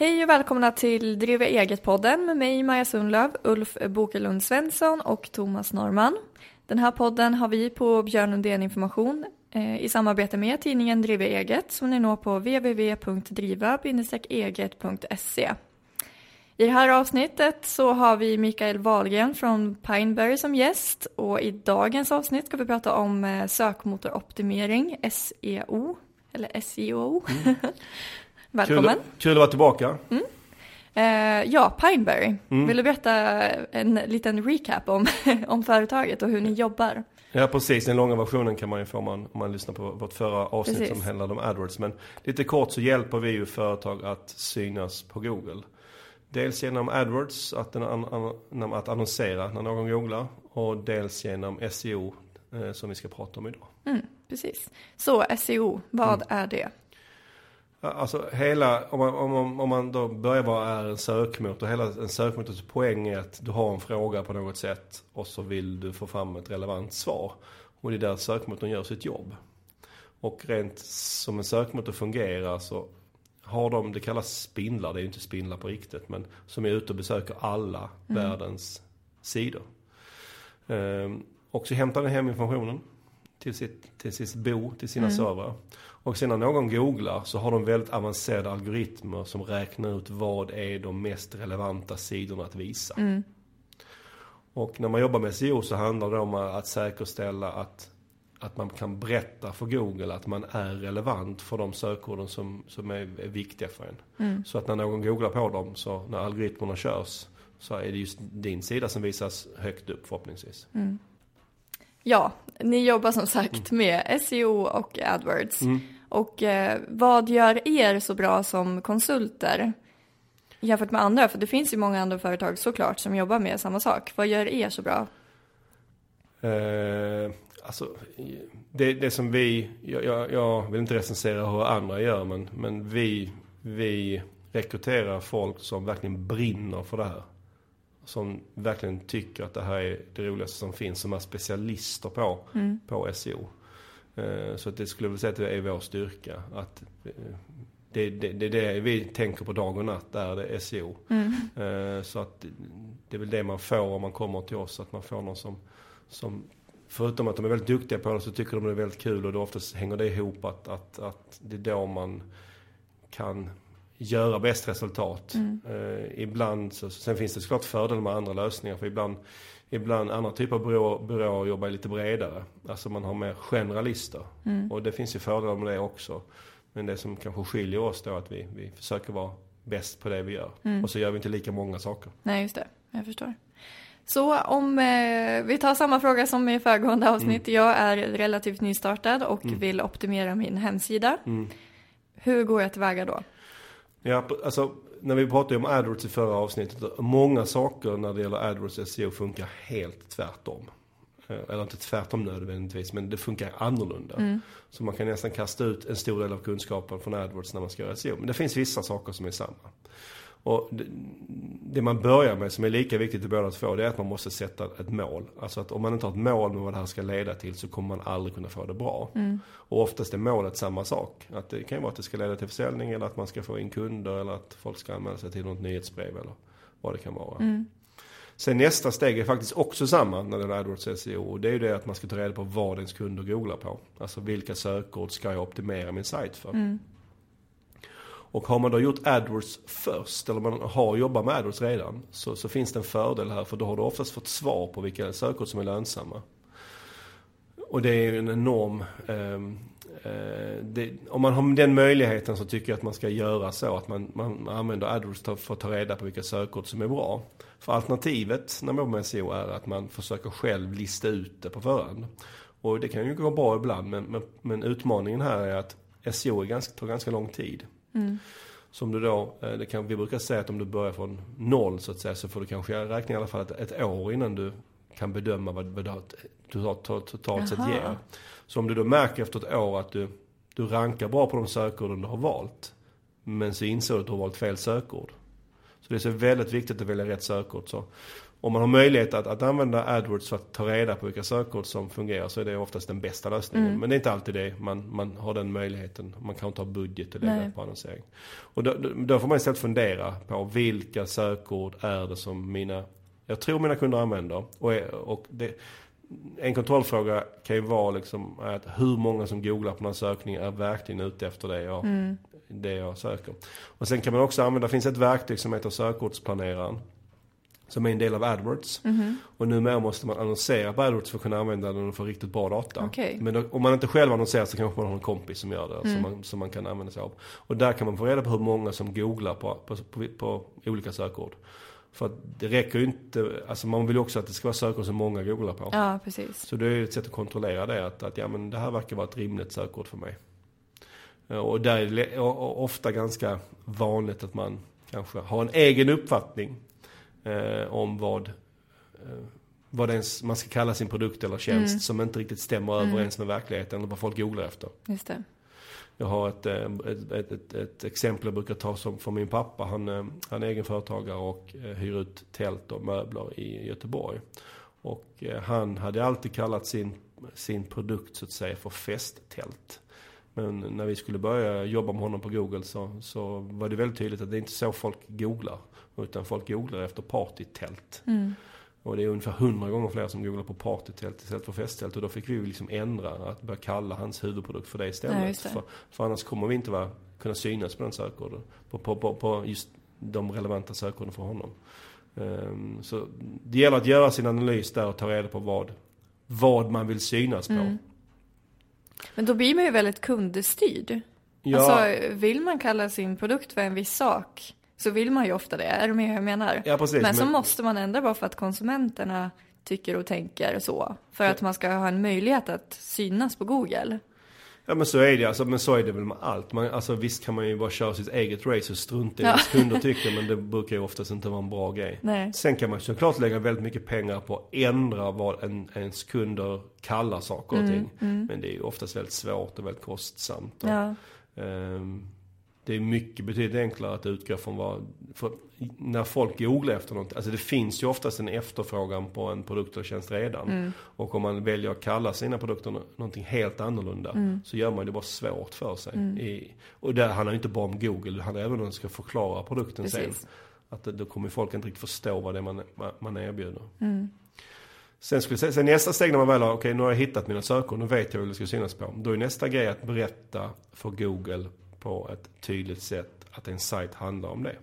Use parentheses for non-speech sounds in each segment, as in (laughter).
Hej och välkomna till Driva eget-podden med mig Maja Sundlöv, Ulf Bokelund Svensson och Thomas Norman. Den här podden har vi på Björn Lundén Information eh, i samarbete med tidningen Driva eget som ni når på www.driva-eget.se. I det här avsnittet så har vi Mikael Wahlgren från Pineberry som gäst och i dagens avsnitt ska vi prata om eh, sökmotoroptimering, SEO, eller SEO. Mm. (laughs) Välkommen. Kul, kul, att vara tillbaka. Mm. Uh, ja, Pineberry. Mm. Vill du berätta en liten recap om, (laughs) om företaget och hur ni jobbar? Ja, precis. Den långa versionen kan man ju få om man, om man lyssnar på vårt förra avsnitt precis. som handlade om AdWords. Men lite kort så hjälper vi ju företag att synas på Google. Dels genom AdWords, att, an, att annonsera när någon googlar. Och dels genom SEO, eh, som vi ska prata om idag. Mm, precis. Så SEO, vad mm. är det? Alltså hela, om man, om man, om man då börjar vara är en sökmotor, hela en sökmotors poäng är att du har en fråga på något sätt och så vill du få fram ett relevant svar. Och det är där sökmotorn gör sitt jobb. Och rent som en sökmotor fungerar så har de, det kallas spindlar, det är ju inte spindlar på riktigt, men som är ute och besöker alla mm. världens sidor. Ehm, och så hämtar den hem informationen till sitt, till sitt bo, till sina mm. servrar. Och sen när någon googlar så har de väldigt avancerade algoritmer som räknar ut vad är de mest relevanta sidorna att visa. Mm. Och när man jobbar med SEO så handlar det om att säkerställa att, att man kan berätta för Google att man är relevant för de sökorden som, som är, är viktiga för en. Mm. Så att när någon googlar på dem, så när algoritmerna körs, så är det just din sida som visas högt upp förhoppningsvis. Mm. Ja, ni jobbar som sagt mm. med SEO och AdWords. Mm. Och eh, vad gör er så bra som konsulter jämfört med andra? För det finns ju många andra företag såklart som jobbar med samma sak. Vad gör er så bra? Eh, alltså, det, det som vi, jag, jag, jag, vill inte recensera hur andra gör, men, men vi, vi rekryterar folk som verkligen brinner för det här. Som verkligen tycker att det här är det roligaste som finns, som är specialister på, mm. på SEO. Eh, så att det skulle jag vilja säga att det är vår styrka. Att eh, det, det, det är det vi tänker på dag och natt, där det är SEO. Mm. Eh, så att det är väl det man får om man kommer till oss, att man får någon som, som Förutom att de är väldigt duktiga på det så tycker de det är väldigt kul och då oftast hänger det ihop att, att, att det är då man kan göra bäst resultat. Mm. Ibland så, sen finns det såklart fördelar med andra lösningar för ibland Ibland andra typer av byråer, byråer jobbar lite bredare. Alltså man har mer generalister. Mm. Och det finns ju fördelar med det också. Men det som kanske skiljer oss då är att vi, vi försöker vara bäst på det vi gör. Mm. Och så gör vi inte lika många saker. Nej, just det. Jag förstår. Så om eh, vi tar samma fråga som i föregående mm. avsnitt. Mm. Jag är relativt nystartad och mm. vill optimera min hemsida. Mm. Hur går jag tillväga då? Ja, alltså när vi pratade om AdWords i förra avsnittet. Många saker när det gäller AdWords SEO funkar helt tvärtom. Eh, eller inte tvärtom nödvändigtvis, men det funkar annorlunda. Mm. Så man kan nästan kasta ut en stor del av kunskapen från AdWords när man ska göra SEO. Men det finns vissa saker som är samma. Och det, man börjar med som är lika viktigt i båda två det är att man måste sätta ett mål. Alltså att om man inte har ett mål med vad det här ska leda till så kommer man aldrig kunna få det bra. Mm. Och oftast är målet samma sak. Att det kan ju vara att det ska leda till försäljning eller att man ska få in kunder eller att folk ska anmäla sig till något nyhetsbrev eller vad det kan vara. Mm. Sen nästa steg är faktiskt också samma när det gäller AdWords SEO. Och det är ju det att man ska ta reda på vad ens kunder googlar på. Alltså vilka sökord ska jag optimera min sajt för. Mm. Och har man då gjort AdWords först, eller man har jobbat med AdWords redan, så, så finns det en fördel här. För då har du oftast fått svar på vilka sökord som är lönsamma. Och det är en enorm... Eh, eh, det, om man har den möjligheten så tycker jag att man ska göra så att man, man använder AdWords för att ta reda på vilka sökord som är bra. För alternativet när man jobbar med SEO är att man försöker själv lista ut det på förhand. Och det kan ju gå bra ibland men, men, men utmaningen här är att SEO är ganska, tar ganska lång tid. Mm. Som du då, eh, det kan, vi brukar säga att om du börjar från noll så att säga så får du kanske räkna i alla fall ett, ett år innan du kan bedöma vad, vad du har totalt sett ger. Så om du då märker efter ett år att du, du rankar bra på de sökorden du har valt. Men så inser du att du har valt fel sökord. Så det är så väldigt viktigt att välja rätt sökord. Så om man har möjlighet att, att använda AdWords för att ta reda på vilka sökord som fungerar så är det oftast den bästa lösningen. Mm. Men det är inte alltid det man, man har den möjligheten. Man kan inte ha budget och lägga på annonsering. Och då, då- får man istället fundera på vilka sökord är det som mina, jag tror mina kunder använder. Och, och det, en kontrollfråga kan ju vara liksom att hur många som googlar på här sökningen är verkligen ute efter det jag, Mm. det jag söker. Och sen kan man också använda, det finns ett verktyg som heter sökordsplaneraren. Som är en del av AdWords. Mhm. Och numera måste man annonsera på AdWords för att kunna använda den och få riktigt bra data. Okej. Men då, om man inte själv annonserar så kanske man har en kompis som gör det. Mm. Som, man, som man kan använda sig av. Och där kan man få reda på hur många som googlar på, på, på, på olika sökord. För att det räcker ju inte, alltså man vill ju också att det ska vara sökord som många googlar på. Ja, precis. Så det är ju ett sätt att kontrollera det. Att, att ja, men det här verkar vara ett rimligt sökord för mig. Eh, Och där är det ofta ganska vanligt att man kanske har en egen uppfattning eh, om vad, eh, vad ens, man ska kalla sin produkt eller tjänst Mm. som inte riktigt stämmer Mm. överens med verkligheten eller vad folk googlar efter. Just det. Jag har ett, eh, ett, ett, ett, ett exempel jag brukar ta som från min pappa. Han, eh, han är egen företagare och eh, hyr ut tält och möbler i Göteborg. Och han hade alltid kallat sin, sin produkt så att säga för festtält. Men när vi skulle börja jobba med honom på Google så, så var det väldigt tydligt att det är inte så folk googlar. Utan folk googlar efter partytält. Mm. Och det är ungefär hundra gånger fler som googlar på partytält istället för festtält. Och då fick vi ju liksom ändra, att börja kalla hans huvudprodukt för det istället. Just det. För, för annars kommer vi inte vara, kunna synas på den sökorden. På, på, på, på just de relevanta sökorden för honom. Ehm, så det gäller att göra sin analys där och ta reda på vad, vad man vill synas på. Mm. Men då blir man ju väldigt kundstyrd. Ja, Alltså, vill man kalla sin produkt för en viss sak så vill man ju ofta det. Är du med hur jag menar? ja, precis. men så måste man ändra bara för att konsumenterna tycker och tänker så. För att man ska ha en möjlighet att synas på Google. Ja men så är det alltså, men så är det väl med allt. Man, alltså visst kan man ju bara köra sitt eget race och strunta i Ja. vad kunder tycker (laughs) men det brukar ju oftast inte vara en bra grej. Nej. Sen kan man såklart lägga väldigt mycket pengar på att ändra vad en, ens kunder kallar saker och Mm, ting. Men det är ju oftast väldigt svårt och väldigt kostsamt. Och, Ja. ehm, det är mycket betydligt enklare att utgå från vad, när folk googlar efter något, alltså det finns ju oftast en efterfrågan på en produkt eller tjänst redan. Mm. Och om man väljer att kalla sina produkter nå- någonting helt annorlunda Mm. så gör man det bara svårt för sig. I, och det handlar ju inte bara om Google, det handlar även om att ska förklara produkten sen. Precis. Att det- då kommer folk inte riktigt förstå vad det är man, man erbjuder. Mm. Sen skulle sen nästa steg när man väl har, okej nu har jag hittat mina sökord, nu vet jag vad det ska synas på. Då är nästa grej att berätta för Google på ett tydligt sätt att en sajt handlar om det.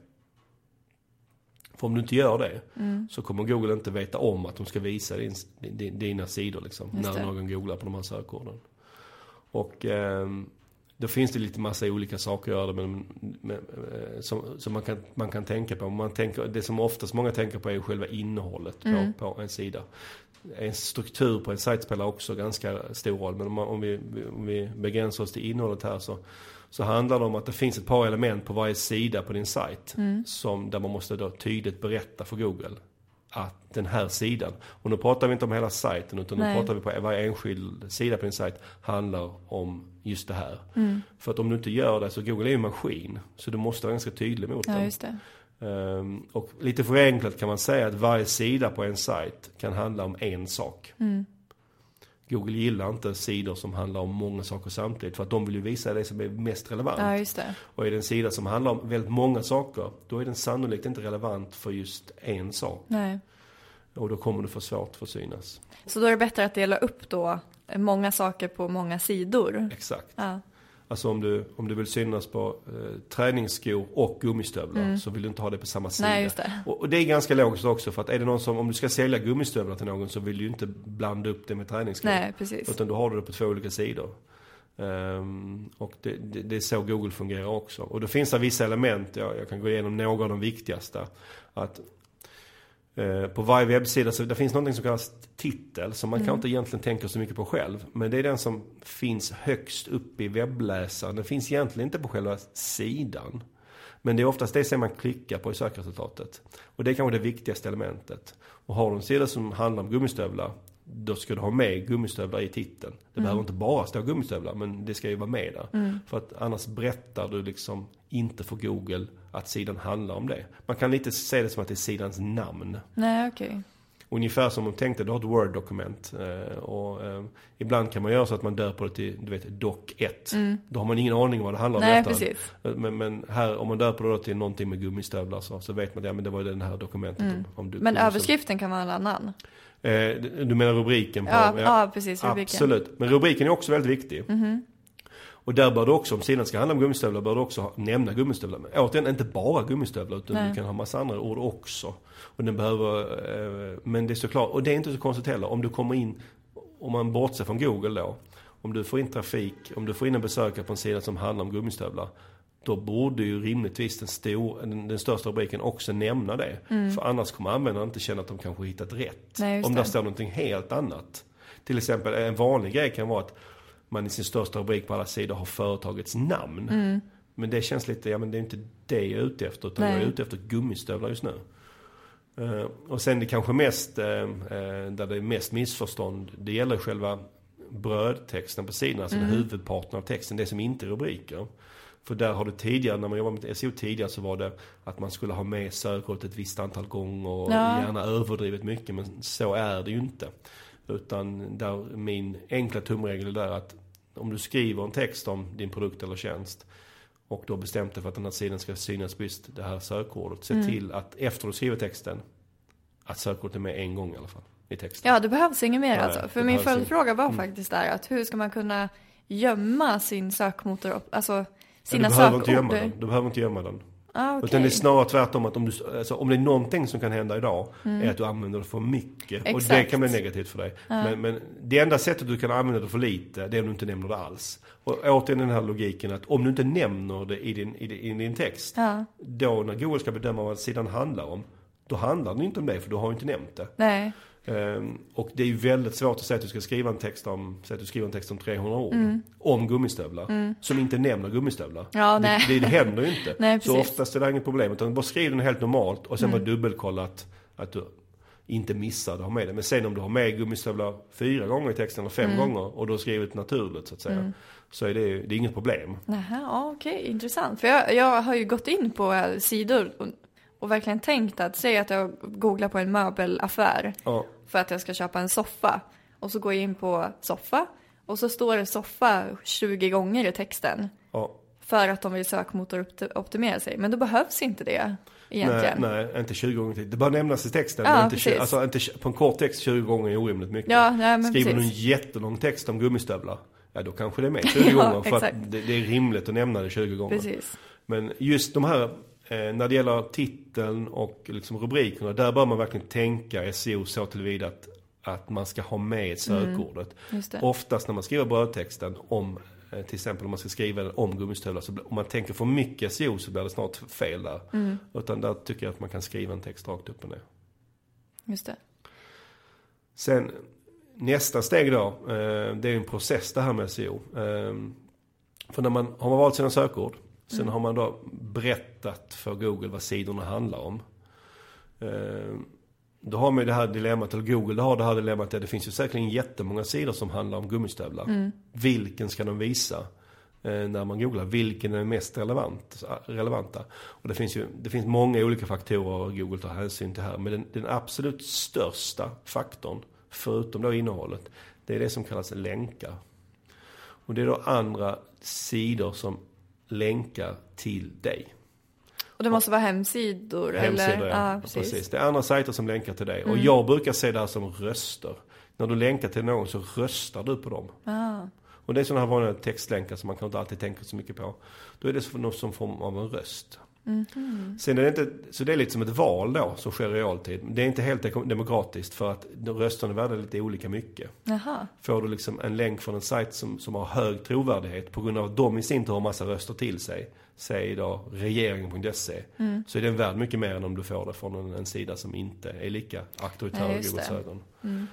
För om du inte gör det Mm. så kommer Google inte veta om att de ska visa din, din, dina sidor liksom. Just När det. någon googlar på de här sökorden. Och ehm, då finns det lite massa olika saker att göra det med, eh, som, som man, kan, man kan tänka på. Man tänker, det som oftast många tänker på är själva innehållet på, Mm. på en sida. En struktur på en sajt spelar också ganska stor roll. Men om, man, om, vi, om vi begränsar oss till innehållet här så, så handlar det om att det finns ett par element på varje sida på din sajt. Mm. Som, där man måste då tydligt berätta för Google att den här sidan, och nu pratar vi inte om hela sajten utan Nej. nu pratar vi på varje enskild sida på din sajt handlar om just det här. Mm. För att om du inte gör det så Google är ju en maskin. Så du måste vara ganska tydlig mot Ja, dem. just det. Ehm, och lite förenklat kan man säga att varje sida på en sajt kan handla om en sak. Mm. Google gillar inte sidor som handlar om många saker samtidigt. För att de vill ju visa det som är mest relevant. Ja, just det. Och är det en sida som handlar om väldigt många saker, då är den sannolikt inte relevant för just en sak. Nej. Och då kommer du få svårt för att synas. Så då är det bättre att dela upp då många saker på många sidor. Exakt. Ja, Alltså om du, om du vill synas på eh, träningsskor och gummistövlar så vill du inte ha det på samma sida. Mm. nej det. Och, och det är ganska logiskt också för att är det någon som, om du ska sälja gummistövlar till någon så vill du inte blanda upp det med träningsskor. Nej, precis. Utan då har du det på två olika sidor. Ehm, och det, det, det är så Google fungerar också. Och då finns det vissa element, jag, jag kan gå igenom några av de viktigaste. Att på varje webbsida så det finns något som kallas titel som man kanske inte egentligen tänker så mycket på själv. Men det är den som finns högst upp i webbläsaren. Den finns egentligen inte på själva sidan. Men det är oftast det som man klickar på i sökresultatet. Och det är kanske det viktigaste elementet. Och har du en sida som handlar om gummistövlar, då ska du ha med gummistövlar i titeln. Det behöver inte bara stå gummistövlar, men det ska ju vara med där. För att annars berättar du liksom inte för Google att sidan handlar om det. Man kan lite se det som att det är sidans namn. Nej, okej. Ungefär som om tänkte du har ett Word-dokument. Eh, och eh, ibland kan man göra så att man döper det till, du vet, doc 1. Då har man ingen aning vad det handlar om Mm. Nej, precis. Men, men här, om man döper det till någonting med gummistövlar så, så vet man att ja, men det var ju det här dokumentet om, om Mm. Men överskriften kan vara en annan. Eh, du menar rubriken på? Ja, ja, precis. Rubriken. Absolut. Men rubriken är också väldigt viktig. Och där bör du också, om sidan ska handla om gummistövlar, bör du också nämna gummistövlar. Men återigen, inte bara gummistövlar utan Nej. du kan ha massa andra ord också. Och den behöver, eh, men det är såklart, och det är inte så konstigt heller. Om du kommer in, om man bortser från Google då. Om du får in trafik, om du får in en besökare på en sida som handlar om gummistövlar. Då borde ju rimligtvis den, stor, den, den största rubriken också nämna det. För annars kommer användaren inte känna att de kanske hittat rätt. Nej, om det. står någonting helt annat. Till exempel en vanlig grej kan vara att man i sin största rubrik på alla sidor har företagets namn. Mm. Men det känns lite, ja men det är inte det jag är ute efter utan Nej. jag är ute efter gummistövlar just nu. Eh, och sen det kanske mest, eh, eh, där det är mest missförstånd, det gäller själva brödtexten på sidan, alltså Mm. huvudparten av texten, det som inte är rubriker. För där har det tidigare, när man jobbade med SEO tidigare så var det att man skulle ha med sökordet ett visst antal gånger och Ja. gärna överdrivet mycket, men så är det ju inte. Utan där min enkla tumregel är där att om du skriver en text om din produkt eller tjänst och du har bestämt dig för att den här sidan ska synas på just det här sökordet. Se Mm. till att efter du skriver texten, att sökordet är med en gång i alla fall i texten. Ja, det behövs inget mer Nej, alltså. För min Mm. följdfråga var faktiskt där att hur ska man kunna gömma sin sökmotor, alltså sina du behöver sökord? inte gömma den. Du behöver inte gömma den. Ah, okej. Utan det är snarare tvärtom att om, du, alltså, om det är någonting som kan hända idag är att du använder det för mycket. Och det Mm. Exakt. kan bli negativt för dig. Men, men det enda sättet du kan använda det för lite, det är om du inte nämner det alls. Och återigen den här logiken att om du inte nämner det i din, i din, i din text, Ja. då när Google ska bedöma vad sidan handlar om, då handlar den inte om det för du har ju inte nämnt det. Nej. Ehm, och det är ju väldigt svårt att säga att du ska skriva en text om, säg att du skriver en text om 300 ord. Mm. Om gummistövlar. Som inte nämner gummistövlar. Ja. Det, det, det händer ju inte. (laughs) Nej, så oftast är det inget problem. Utan bara skriv den helt normalt och sen Mm. bara dubbelkolla att, att du inte missar att ha med det. Men sen om du har med gummistövlar fyra gånger i texten eller Mm. fem gånger och du har skrivit naturligt så att säga. Så är det, det är inget problem. Nähä, ja, okej, intressant. För jag, jag har ju gått in på eh, sidor och, och verkligen tänkt att, säg att jag googlar på en möbelaffär Ja, för att jag ska köpa en soffa. Och så går jag in på soffa och så står det soffa 20 gånger i texten. ja. För att de vill sökmotoroptimera sig. Men då behövs inte det Nej, egentligen. nej, inte 20 gånger till. Det bör nämnas i texten. Ja, inte, 20, precis. alltså, inte, på en kort text 20 gånger är orimligt mycket. Ja, nej, men Skriver du en precis. jättelång text om gummistövlar, ja då kanske det är med (laughs) 20 Ja, gånger. För det, det är rimligt att nämna det 20 gånger. Precis. Men just de här, när det gäller titeln och liksom rubrikerna, där bör man verkligen tänka SEO så tillvida att, att man ska ha med sökordet. Det. Oftast när man skriver brödtexten om, eh, till exempel om man ska skriva om gummistövlar, så om man tänker för mycket SEO så blir det snart fel där. Mm. Utan där tycker jag att man kan skriva en text rakt upp och ner. Just det. Sen nästa steg då, eh, det är en process det här med SEO. Eh, för när man har man valt sina sökord, sen har man då berättat för Google vad sidorna handlar om. Eh, då har man ju det här dilemmat, eller Google har det här dilemmat att det finns ju säkerligen jättemånga sidor som handlar om gummistövlar. Vilken ska de visa? eh, När man googlar, vilken är mest relevant, relevanta? Och det finns ju det finns många olika faktorer Google tar hänsyn till här. Men den, den absolut största faktorn, förutom då innehållet, det är det som kallas länkar. Och det är då andra sidor som länkar till dig. Och det måste vara hemsidor, Hemsidor, eller? ja. Ja, precis. Mm. Det är andra sajter som länkar till dig. Och jag brukar se det här som röster. När du länkar till någon så röstar du på dem. Ah, Och det är sådana här vanliga textlänkar som man kanske inte alltid tänker så mycket på. Då är det någon som form av en röst. Mhm. Sen är det inte, så det är lite som ett val då som sker i realtid. Det är inte helt demokratiskt för att rösterna är värda lite olika mycket. jaha. Får du liksom en länk från en sajt som, som har hög trovärdighet på grund av att de i sin tur har massa röster till sig. Säg då regeringen.se. Mm. Så är den värd mycket mer än om du får det från en, en sida som inte är lika auktoritär Ja, i Googles det. Mm. ögon.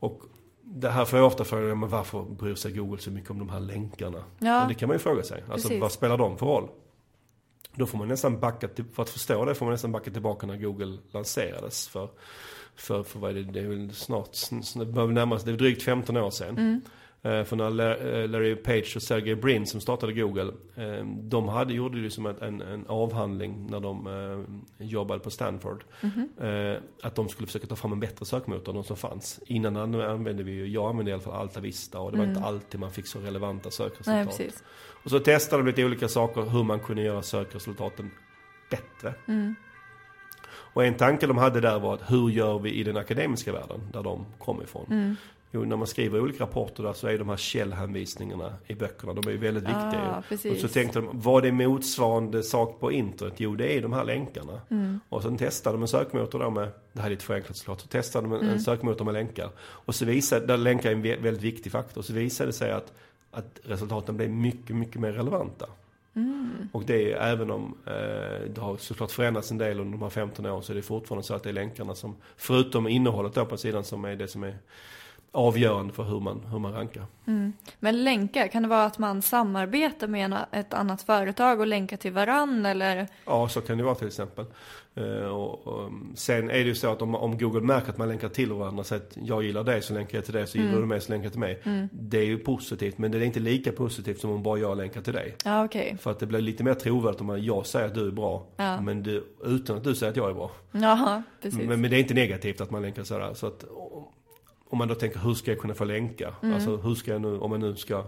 Och det här får jag ofta frågan, men varför bryr sig Google så mycket om de här länkarna? Ja. Och det kan man ju fråga sig. Alltså Precis. vad spelar de för roll? Då får man nästan backa, till, för att förstå det får man nästan backa tillbaka när Google lanserades för för, för vad är det, det är väl snart, närmast, det är drygt 15 år sedan. Mm. Eh, För när eh, Larry Page och Sergey Brin som startade Google, eh, de hade, gjorde ju som ett- en, en avhandling när de jobbade på Stanford. Eh, Att de skulle försöka ta fram en bättre sökmotor än de som fanns. Innan an- använde vi ju, jag använde i alla fall Alta Vista och det var inte alltid man fick så relevanta Nej, sökresultat. precis. Och så testade de lite olika saker hur man kunde göra sökresultaten bättre. Mm. Och en tanke de hade där var att hur gör vi i den akademiska världen där de kom ifrån? Mm. Jo, när man skriver olika rapporter där så är de här källhänvisningarna i böckerna, de är ju väldigt viktiga. Ah, ju. precis. och så tänkte de, vad är motsvarande sak på internet? Jo, det är de här länkarna. Mm. Och sen testade de en sökmotor där med, det här är lite förenklat såklart, så testade de en, Mm. en sökmotor med länkar. Och så visade, där länkar är en vä- väldigt viktig faktor, så visade det sig att, att resultaten blev mycket, mycket mer relevanta. Mm. Och det är även om eh, det har såklart förändrats en del under de här 15 åren så är det fortfarande så att det är länkarna som, förutom innehållet då på sidan, som är det som är avgörande för hur man, hur man rankar. Mm. Men länkar, kan det vara att man samarbetar med en, ett annat företag och länkar till varann eller? Ja, så kan det vara till exempel. Eh, och, och, um, sen är det ju så att om, om Google märker att man länkar till varandra, så att jag gillar dig så länkar jag till dig, så gillar du mig så länkar jag till mig. Det är ju positivt, men det är inte lika positivt som om bara jag länkar till dig. Ja, okej. För att det blir lite mer trovärdigt om man, jag säger att du är bra, Ja. men du, utan att du säger att jag är bra. Precis. Men, men det är inte negativt att man länkar sådär. Så att, om man då tänker, hur ska jag kunna få länka? Mm. Alltså hur ska jag nu, om jag nu ska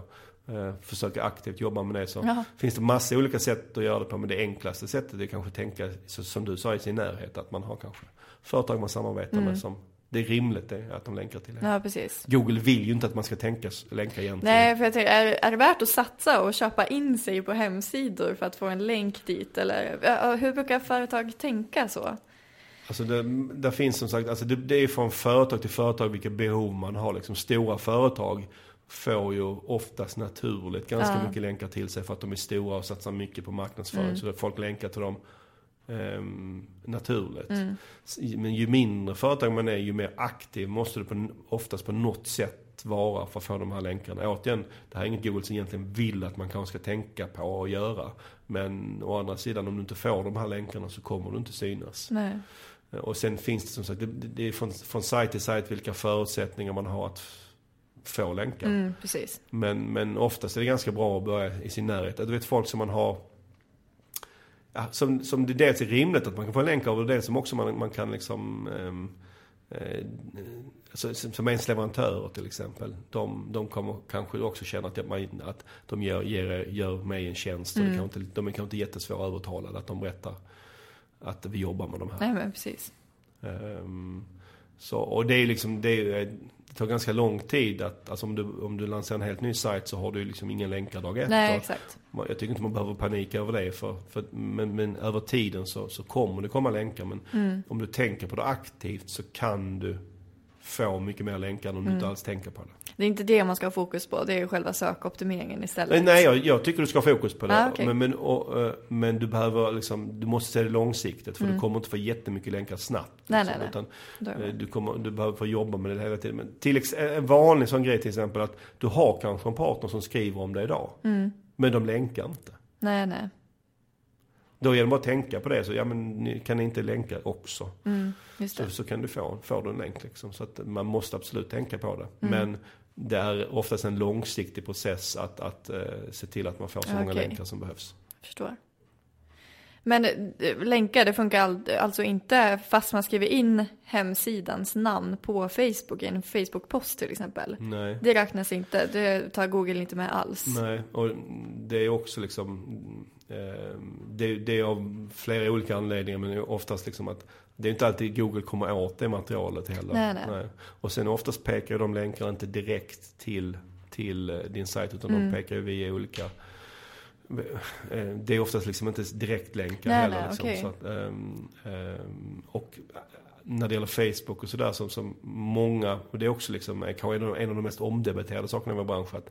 eh, försöka aktivt jobba med det så Ja. finns det massa olika sätt att göra det på. Men det enklaste sättet är kanske tänka, så, som du sa, i sin närhet. Att man har kanske företag man samarbetar med som det är rimligt det, att de länkar till. Mm. Ja, precis. Google vill ju inte att man ska tänka länka egentligen. Nej, för jag tänker, är, är det värt att satsa och köpa in sig på hemsidor för att få en länk dit? Eller hur brukar företag tänka så? Alltså det, där finns som sagt, alltså det, det är från företag till företag vilka behov man har. Liksom stora företag får ju oftast naturligt ganska Ja. mycket länkar till sig för att de är stora och satsar mycket på marknadsföring. Mm. Så att folk länkar till dem ehm, naturligt. Mm. Men ju mindre företag man är, ju mer aktiv måste du på, oftast på något sätt vara för att få de här länkarna. Återigen, det här är inget Google som egentligen vill att man kanske ska tänka på och göra. Men å andra sidan, om du inte får de här länkarna så kommer du inte synas. Nej. Och sen finns det som sagt, det, det är från, från sajt till sajt vilka förutsättningar man har att få länkar. Mm, precis. Men, men oftast är det ganska bra att börja i sin närhet. Du vet folk som man har ja, som, som det dels är rimligt att man kan få en länk av och dels som också man, man kan liksom ehm, eh, alltså, som ens leverantörer till exempel. De, de kommer kanske också känna att, man, att de gör, ger, gör mig en tjänst. Och det kan inte, de är kanske inte jättesvåra övertalade att de berättar att vi jobbar med de här. Nej, men precis. Ehm, så, och det är liksom, det, är, det tar ganska lång tid att, alltså om du, om du lanserar en helt ny sajt så har du liksom ingen länkar dag ett. Nej, exakt. Jag tycker inte man behöver panika över det för, för men, men över tiden så, så kommer det komma länkar. Men Mm. om du tänker på det aktivt så kan du få mycket mer länkar än om du Mm. inte alls tänker på det. Det är inte det man ska ha fokus på, det är ju själva sökoptimeringen istället. Nej, jag, jag tycker du ska ha fokus på det. Ah, okej. men, men, och, eh, men du behöver liksom, du måste se det långsiktigt. För du kommer inte få jättemycket länkar snabbt. Mm. Nej, liksom, nej, nej. Utan, Eh. Du, kommer, du behöver få jobba med det hela tiden. Men till ex- en vanlig sån grej till exempel att du har kanske en partner som skriver om det idag. Mm. Men de länkar inte. Nej, nej. Då bara att tänka på det. Så ja men kan ni inte länka också? Mm, Så, så kan du få, får du en länk liksom. Så att man måste absolut tänka på det. Mm. Men det är oftast en långsiktig process att, att eh, se till att man får så många Okej. länkar som behövs. Förstår. Men eh, länkar, det funkar all, alltså inte fast man skriver in hemsidans namn på Facebook i en Facebook-post till exempel. Nej. Det räknas inte, det tar Google inte med alls. Nej, och det är också liksom det, det är av flera olika anledningar men oftast liksom att det är inte alltid Google kommer åt det materialet heller. Nej, nej. Och sen oftast pekar de länkarna inte direkt till, till eh, din sajt utan Mm. de pekar via olika eh, det är oftast liksom inte direktlänkar Nej, heller. nej, liksom, så att, ehm, ehm, och när det gäller Facebook och sådär som, som många, och det är också liksom, eh, kanske en av, en av de mest omdebatterade sakerna i vår bransch, att,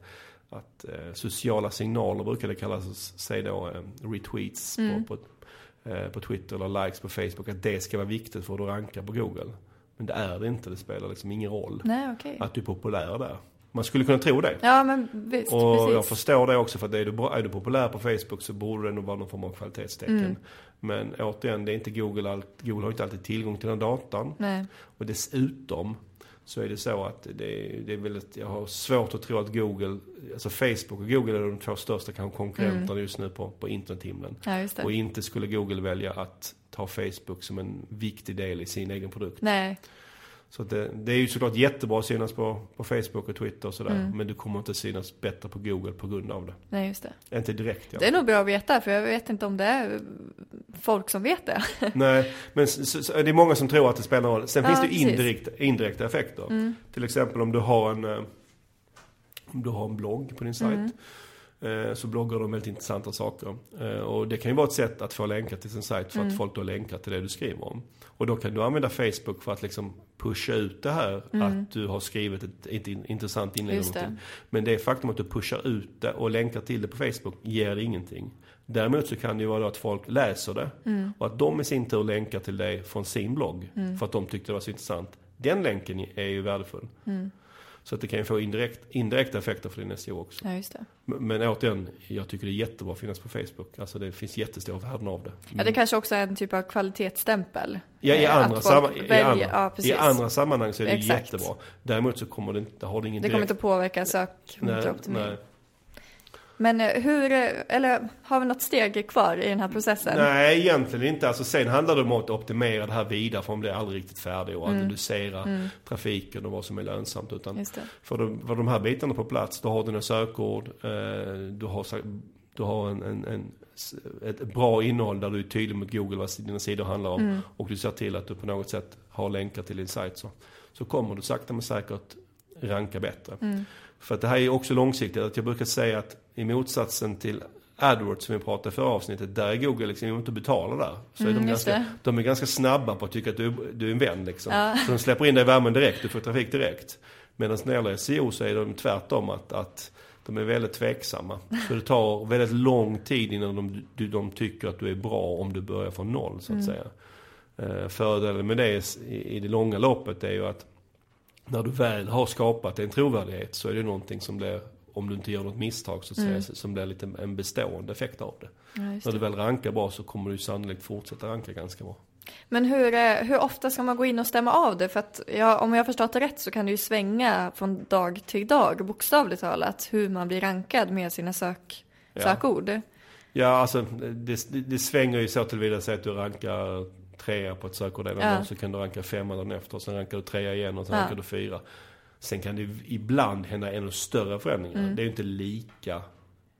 att eh, sociala signaler brukar det kallas, säg då eh, retweets Mm. på, på, eh, på Twitter eller likes på Facebook, att det ska vara viktigt för att du rankar på Google. Men det är det inte, det spelar liksom ingen roll Nej, okej. att du är populär där. Man skulle kunna tro det. Ja, men visst, Och precis. jag förstår det också för att är du, är du populär på Facebook så borde det nog vara någon form av kvalitetstecken. Mm. Men återigen, det är inte Google, Google har inte alltid tillgång till den datan. Nej. Och dessutom så är det så att det, det är väldigt, jag har svårt att tro att Google, alltså Facebook och Google är de två största kanske konkurrenterna just nu på, på internethimlen. Ja. Och inte skulle Google välja att ta Facebook som en viktig del i sin egen produkt. Nej, Så det, det är ju såklart jättebra att synas på, på Facebook och Twitter och sådär. Mm. Men du kommer inte synas bättre på Google på grund av det. nej just det. Inte direkt ja. Det är nog bra att veta, för jag vet inte om det är folk som vet det. (laughs) Nej, men så, så, det är många som tror att det spelar roll. Sen Ja, finns det ju. Mm. indirekt, indirekta effekter. Till exempel om du har en, eh, om du har en blogg på din sajt. Mm. Eh, Så bloggar om väldigt intressanta saker. Eh, Och det kan ju vara ett sätt att få länkar till sin sajt för Mm. att folk då länkar till det du skriver om. Och då kan du använda Facebook för att liksom pusha ut det här att du har skrivit ett, ett in- intressant inlägg. Mm. Det. Men det faktum att du pushar ut det och länkar till det på Facebook ger ingenting. Däremot så kan det ju vara då att folk läser det Mm. och att de i sin tur länkar till dig från sin blogg för att de tyckte det var så intressant. Den länken är ju värdefull. Så att det kan ju få indirekt, indirekta effekter för din SEO också. Ja, just det. Men, men återigen, jag tycker det är jättebra att finnas på Facebook. Alltså det finns jättestora värden av det. Ja, det kanske också är en typ av kvalitetsstämpel. Ja, i, Eh, andra samma, i, andra, ja. I andra sammanhang så är det Exakt. jättebra. Däremot så kommer det inte, har det ingen Det kommer inte påverka sökmotoroptimering. Men eh, hur, eh, eller har vi något steg kvar i den här processen? Nej, egentligen inte. Alltså, sen handlar det om att optimera det här vidare för man blir aldrig riktigt färdig och analysera trafiken och vad som är lönsamt. Utan Mm. För de, för de här bitarna på plats, då har du dina sökord, eh, du har, du har en, en, en, ett bra innehåll där du är tydlig mot Google vad dina sidor handlar om. Mm. Och du ser till att du på något sätt har länkar till din sajt. Så, så kommer du sakta men säkert ranka bättre. Mm. För att det här är också långsiktigt. Att jag brukar säga att i motsatsen till AdWords som vi pratade i förra avsnittet, där är Google liksom, om du inte betalar där. Så är Mm, de, just ganska, de är ganska snabba på att tycka att du, du är en vän liksom. Ja. Så de släpper in dig i värmen direkt, du får trafik direkt. Medan när det gäller SEO så är de tvärtom att, att de är väldigt tveksamma. Så det tar väldigt lång tid innan de, de, de tycker att du är bra om du börjar från noll så att säga. Eh, Fördelen med det i, i det långa loppet är ju att när du väl har skapat en trovärdighet så är det någonting som blir, om du inte gör något misstag så att säga, som blir lite en bestående effekt av det. Ja, När du väl rankar bra så kommer du sannolikt fortsätta ranka ganska bra. Men hur, eh, hur ofta ska man gå in och stämma av det? För att ja, om jag har förstått det rätt så kan det ju svänga från dag till dag, bokstavligt talat, hur man blir rankad med sina sök, Ja. sökord. Ja, alltså det, det, svänger ju så tillvida att du rankar trea på ett sökord ena Ja. dagen så kan du ranka femma dagen efter och sen rankar du trea igen och sen Ja. rankar du fyra. Sen kan det ibland hända ännu större förändringar. Mm. Det är ju inte lika,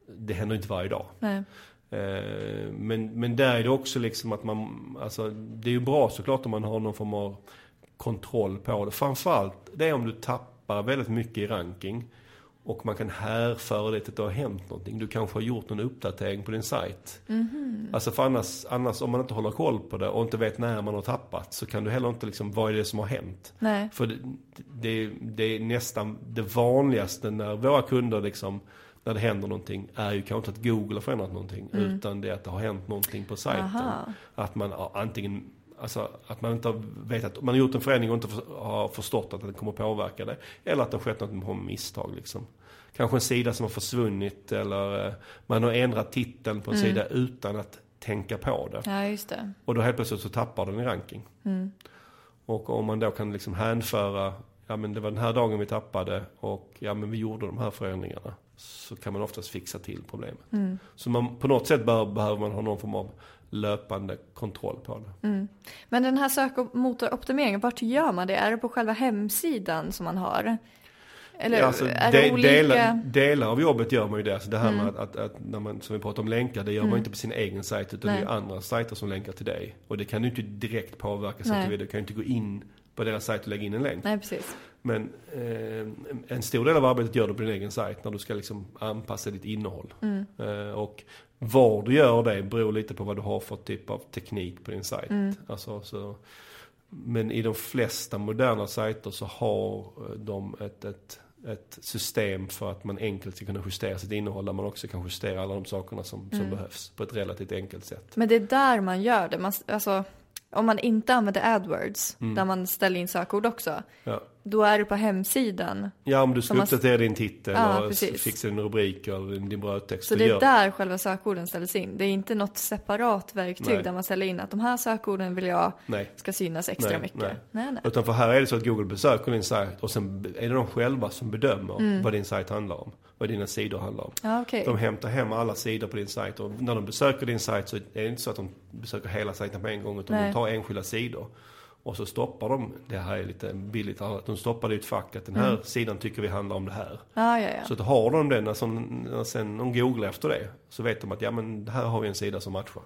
det händer inte varje dag. Nej. Eh, Men, men där är det också liksom att man, alltså det är ju bra såklart om man har någon form av kontroll på det. Framförallt det är om du tappar väldigt mycket i ranking och man kan härföra det till att det har hänt någonting. Du kanske har gjort en uppdatering på din sajt. Alltså för annars, annars om man inte håller koll på det och inte vet när man har tappat så kan du heller inte liksom, vad är det som har hänt? Nej. För det, det, det är nästan det vanligaste när våra kunder liksom, när det händer någonting, är ju kanske inte att Google har förändrat någonting, utan det är att det har hänt någonting på sajten. Aha. Att man antingen, alltså att man inte har vetat, man har gjort en förändring och inte har förstått att den kommer påverka det. Eller att det har skett något med misstag liksom. Kanske en sida som har försvunnit eller eh, man har ändrat titeln på en sida utan att tänka på det. Ja, just det. Och då helt plötsligt så tappar den i ranking. Mm. Och om man då kan liksom hänföra, ja men det var den här dagen vi tappade och ja men vi gjorde de här förändringarna. Så kan man oftast fixa till problemet. Mm. Så man, på något sätt bör, behöver man ha någon form av löpande kontroll på det. Mm. Men den här sökmotoroptimeringen, vart gör man det? Är det på själva hemsidan som man har? Eller alltså, är de- det olika? Mm. delar, delar av jobbet gör man ju det. Alltså det här med att, att, när man, som vi pratar om länkar, det gör man inte på sin egen sajt utan Nej. det är andra sajter som länkar till dig. Och det kan du inte direkt påverka så att du, du kan ju inte gå in på deras sajt och lägga in en länk. Nej, precis. Men eh, en stor del av arbetet gör du på din egen sajt när du ska liksom anpassa ditt innehåll. Mm. Eh, och var du gör det beror lite på vad du har för typ av teknik på din sajt. Mm. Alltså, så, men i de flesta moderna sajter så har eh, de ett, ett, ett system för att man enkelt ska kunna justera sitt innehåll där man också kan justera alla de sakerna som, Mm. som behövs på ett relativt enkelt sätt. Men det är där man gör det. Man, alltså, om man inte använder AdWords, Mm. där man ställer in sökord också. Ja. Då är du på hemsidan. Ja, om du ska uppdatera din titel Ja, och precis. fixa din rubrik eller din, brödtext. Så det är där själva sökorden ställs in. Det är inte något separat verktyg Nej. där man ställer in att de här sökorden vill jag Nej. ska synas extra Nej, mycket. nej. nej. nej. Utan för här är det så att Google besöker din sajt och sen är det de själva som bedömer Mm. vad din sajt handlar om. Vad dina sidor handlar om. Ja, okej. De hämtar hem alla sidor på din sajt och när de besöker din sajt så är det inte så att de besöker hela sajten på en gång utan de tar enskilda sidor. Och så stoppar de, det här är lite billigt, att de stoppar det i ett fack att den här Mm. sidan tycker vi handlar om det här. Ja, ja, ja. Så att har de den, när, som, när sen de googlar efter det, så vet de att ja men här har vi en sida som matchar.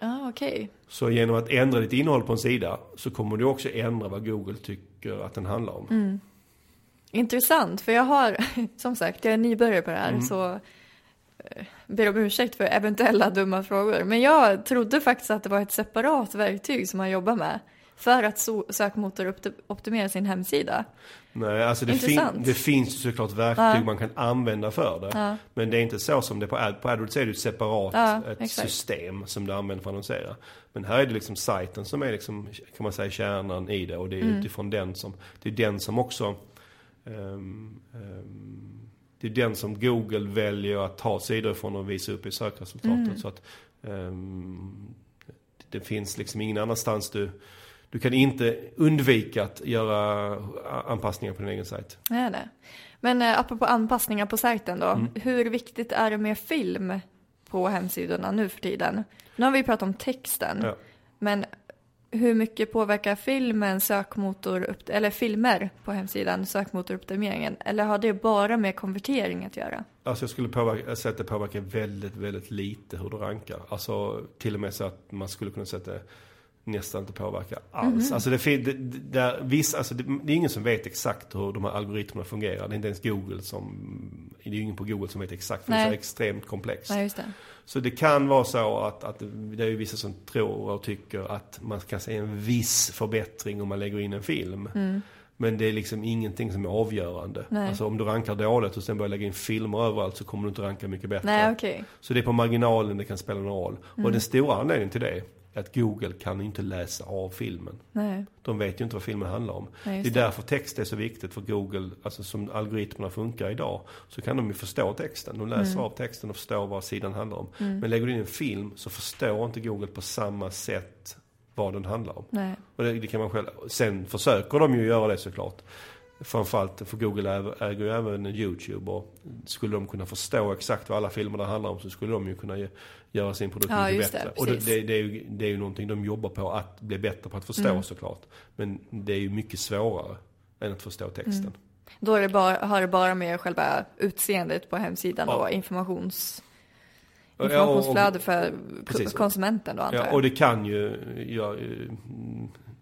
Ja, okej. Så genom att ändra ditt innehåll på en sida så kommer du också ändra vad Google tycker att den handlar om. Mm. Intressant, för jag har, (laughs) som sagt, jag är nybörjare på det här, Mm. så eh, ber om ursäkt för eventuella dumma frågor. Men jag trodde faktiskt att det var ett separat verktyg som man jobbar med för att so- sökmotoroptimera sin hemsida. Nej, alltså det, fin- det finns ju såklart verktyg Ja. man kan använda för det. Ja. Men det är inte så som det är på Ad. På AdWords är det ett separat Ja, ett exakt. system som du använder för att annonsera. Men här är det liksom sajten som är liksom, kan man säga, kärnan i det. Och det är Mm. utifrån den som, det är den som också ehm, ehm, det är den som Google väljer att ta sidor ifrån och visa upp i sökresultatet. Mm. Så att ehm, det finns liksom ingen annanstans du du kan inte undvika att göra anpassningar på din egen sajt. Nej, nej. Men eh, apropå anpassningar på sajten då, Mm. hur viktigt är det med film på hemsidorna nu för tiden? Nu har vi pratat om texten, Ja. men hur mycket påverkar filmen sökmotor, eller filmer på hemsidan sökmotoroptimeringen? Eller har det bara med konvertering att göra? Alltså jag skulle påverka, säga att det påverkar väldigt, väldigt lite hur du rankar. Alltså till och med så att man skulle kunna det nästan inte påverkar alls. Alltså det, fin- det, det, där, viss, alltså det, det är ingen som vet exakt hur de här algoritmerna fungerar. Det är inte ens Google som, det är ingen på Google som vet exakt. För det är Nej. extremt komplext. Nej, det. Så det kan vara så att, att det är vissa som tror och tycker att man kan se en viss förbättring om man lägger in en film. Men det är liksom ingenting som är avgörande. Mm. Nej. Alltså om du rankar dåligt och sen börjar lägga in filmer överallt så kommer du inte ranka mycket bättre. Nej, okej. Så det är på marginalen det kan spela någon roll. Mm. Och den stora anledningen till det att Google kan inte läsa av filmen. Nej, De vet ju inte vad filmen handlar om. Nej, det är det. därför text är så viktigt för Google, alltså som algoritmerna funkar idag, så kan de ju förstå texten. De läser Mm. av texten och förstår vad sidan handlar om. Men lägger du in en film så förstår inte Google på samma sätt vad den handlar om. nej. Och det, det kan man själv. Sen försöker de ju göra det såklart. Framförallt för Google äger, ju även YouTube och skulle de kunna förstå exakt vad alla filmer det handlar om så skulle de ju kunna ge, göra sin produkt Ja, mycket just det, bättre. och det, det, är ju, det är ju någonting de jobbar på att bli bättre på att förstå Mm. såklart. Men det är ju mycket svårare än att förstå texten. Mm. Då är det bara, har det bara med själva utseendet på hemsidan Ja. och informations, Ja, och- informationsflöde för Precis. konsumenten då antar Ja, jag. och det kan ju, ja, eh,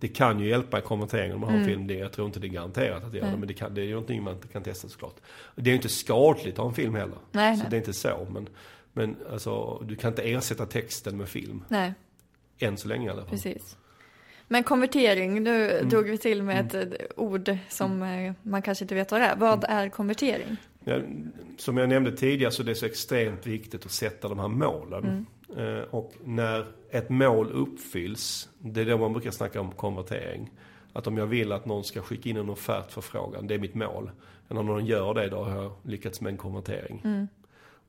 det kan ju hjälpa i konverteringen om man har en film. Det, jag tror inte det är garanterat att det gör det, Mm. Men det, kan, det är ju någonting man kan testa såklart. Det är ju inte skadligt att ha en film heller. Nej, så nej. det är inte så. Men, men alltså, du kan inte ersätta texten med film. Nej, Än så länge i alla fall. precis. Men konvertering, nu Mm. drog vi till med ett eh, ord som eh, man kanske inte vet vad det är. Vad Mm. är konvertering? Ja, som jag nämnde tidigare så är det så extremt viktigt att sätta de här målen. Eh, och när ett mål uppfylls, det är då man brukar snacka om konvertering. Att om jag vill att någon ska skicka in en offertförfrågan, det är mitt mål. Men om någon gör det, då har jag lyckats med en konvertering.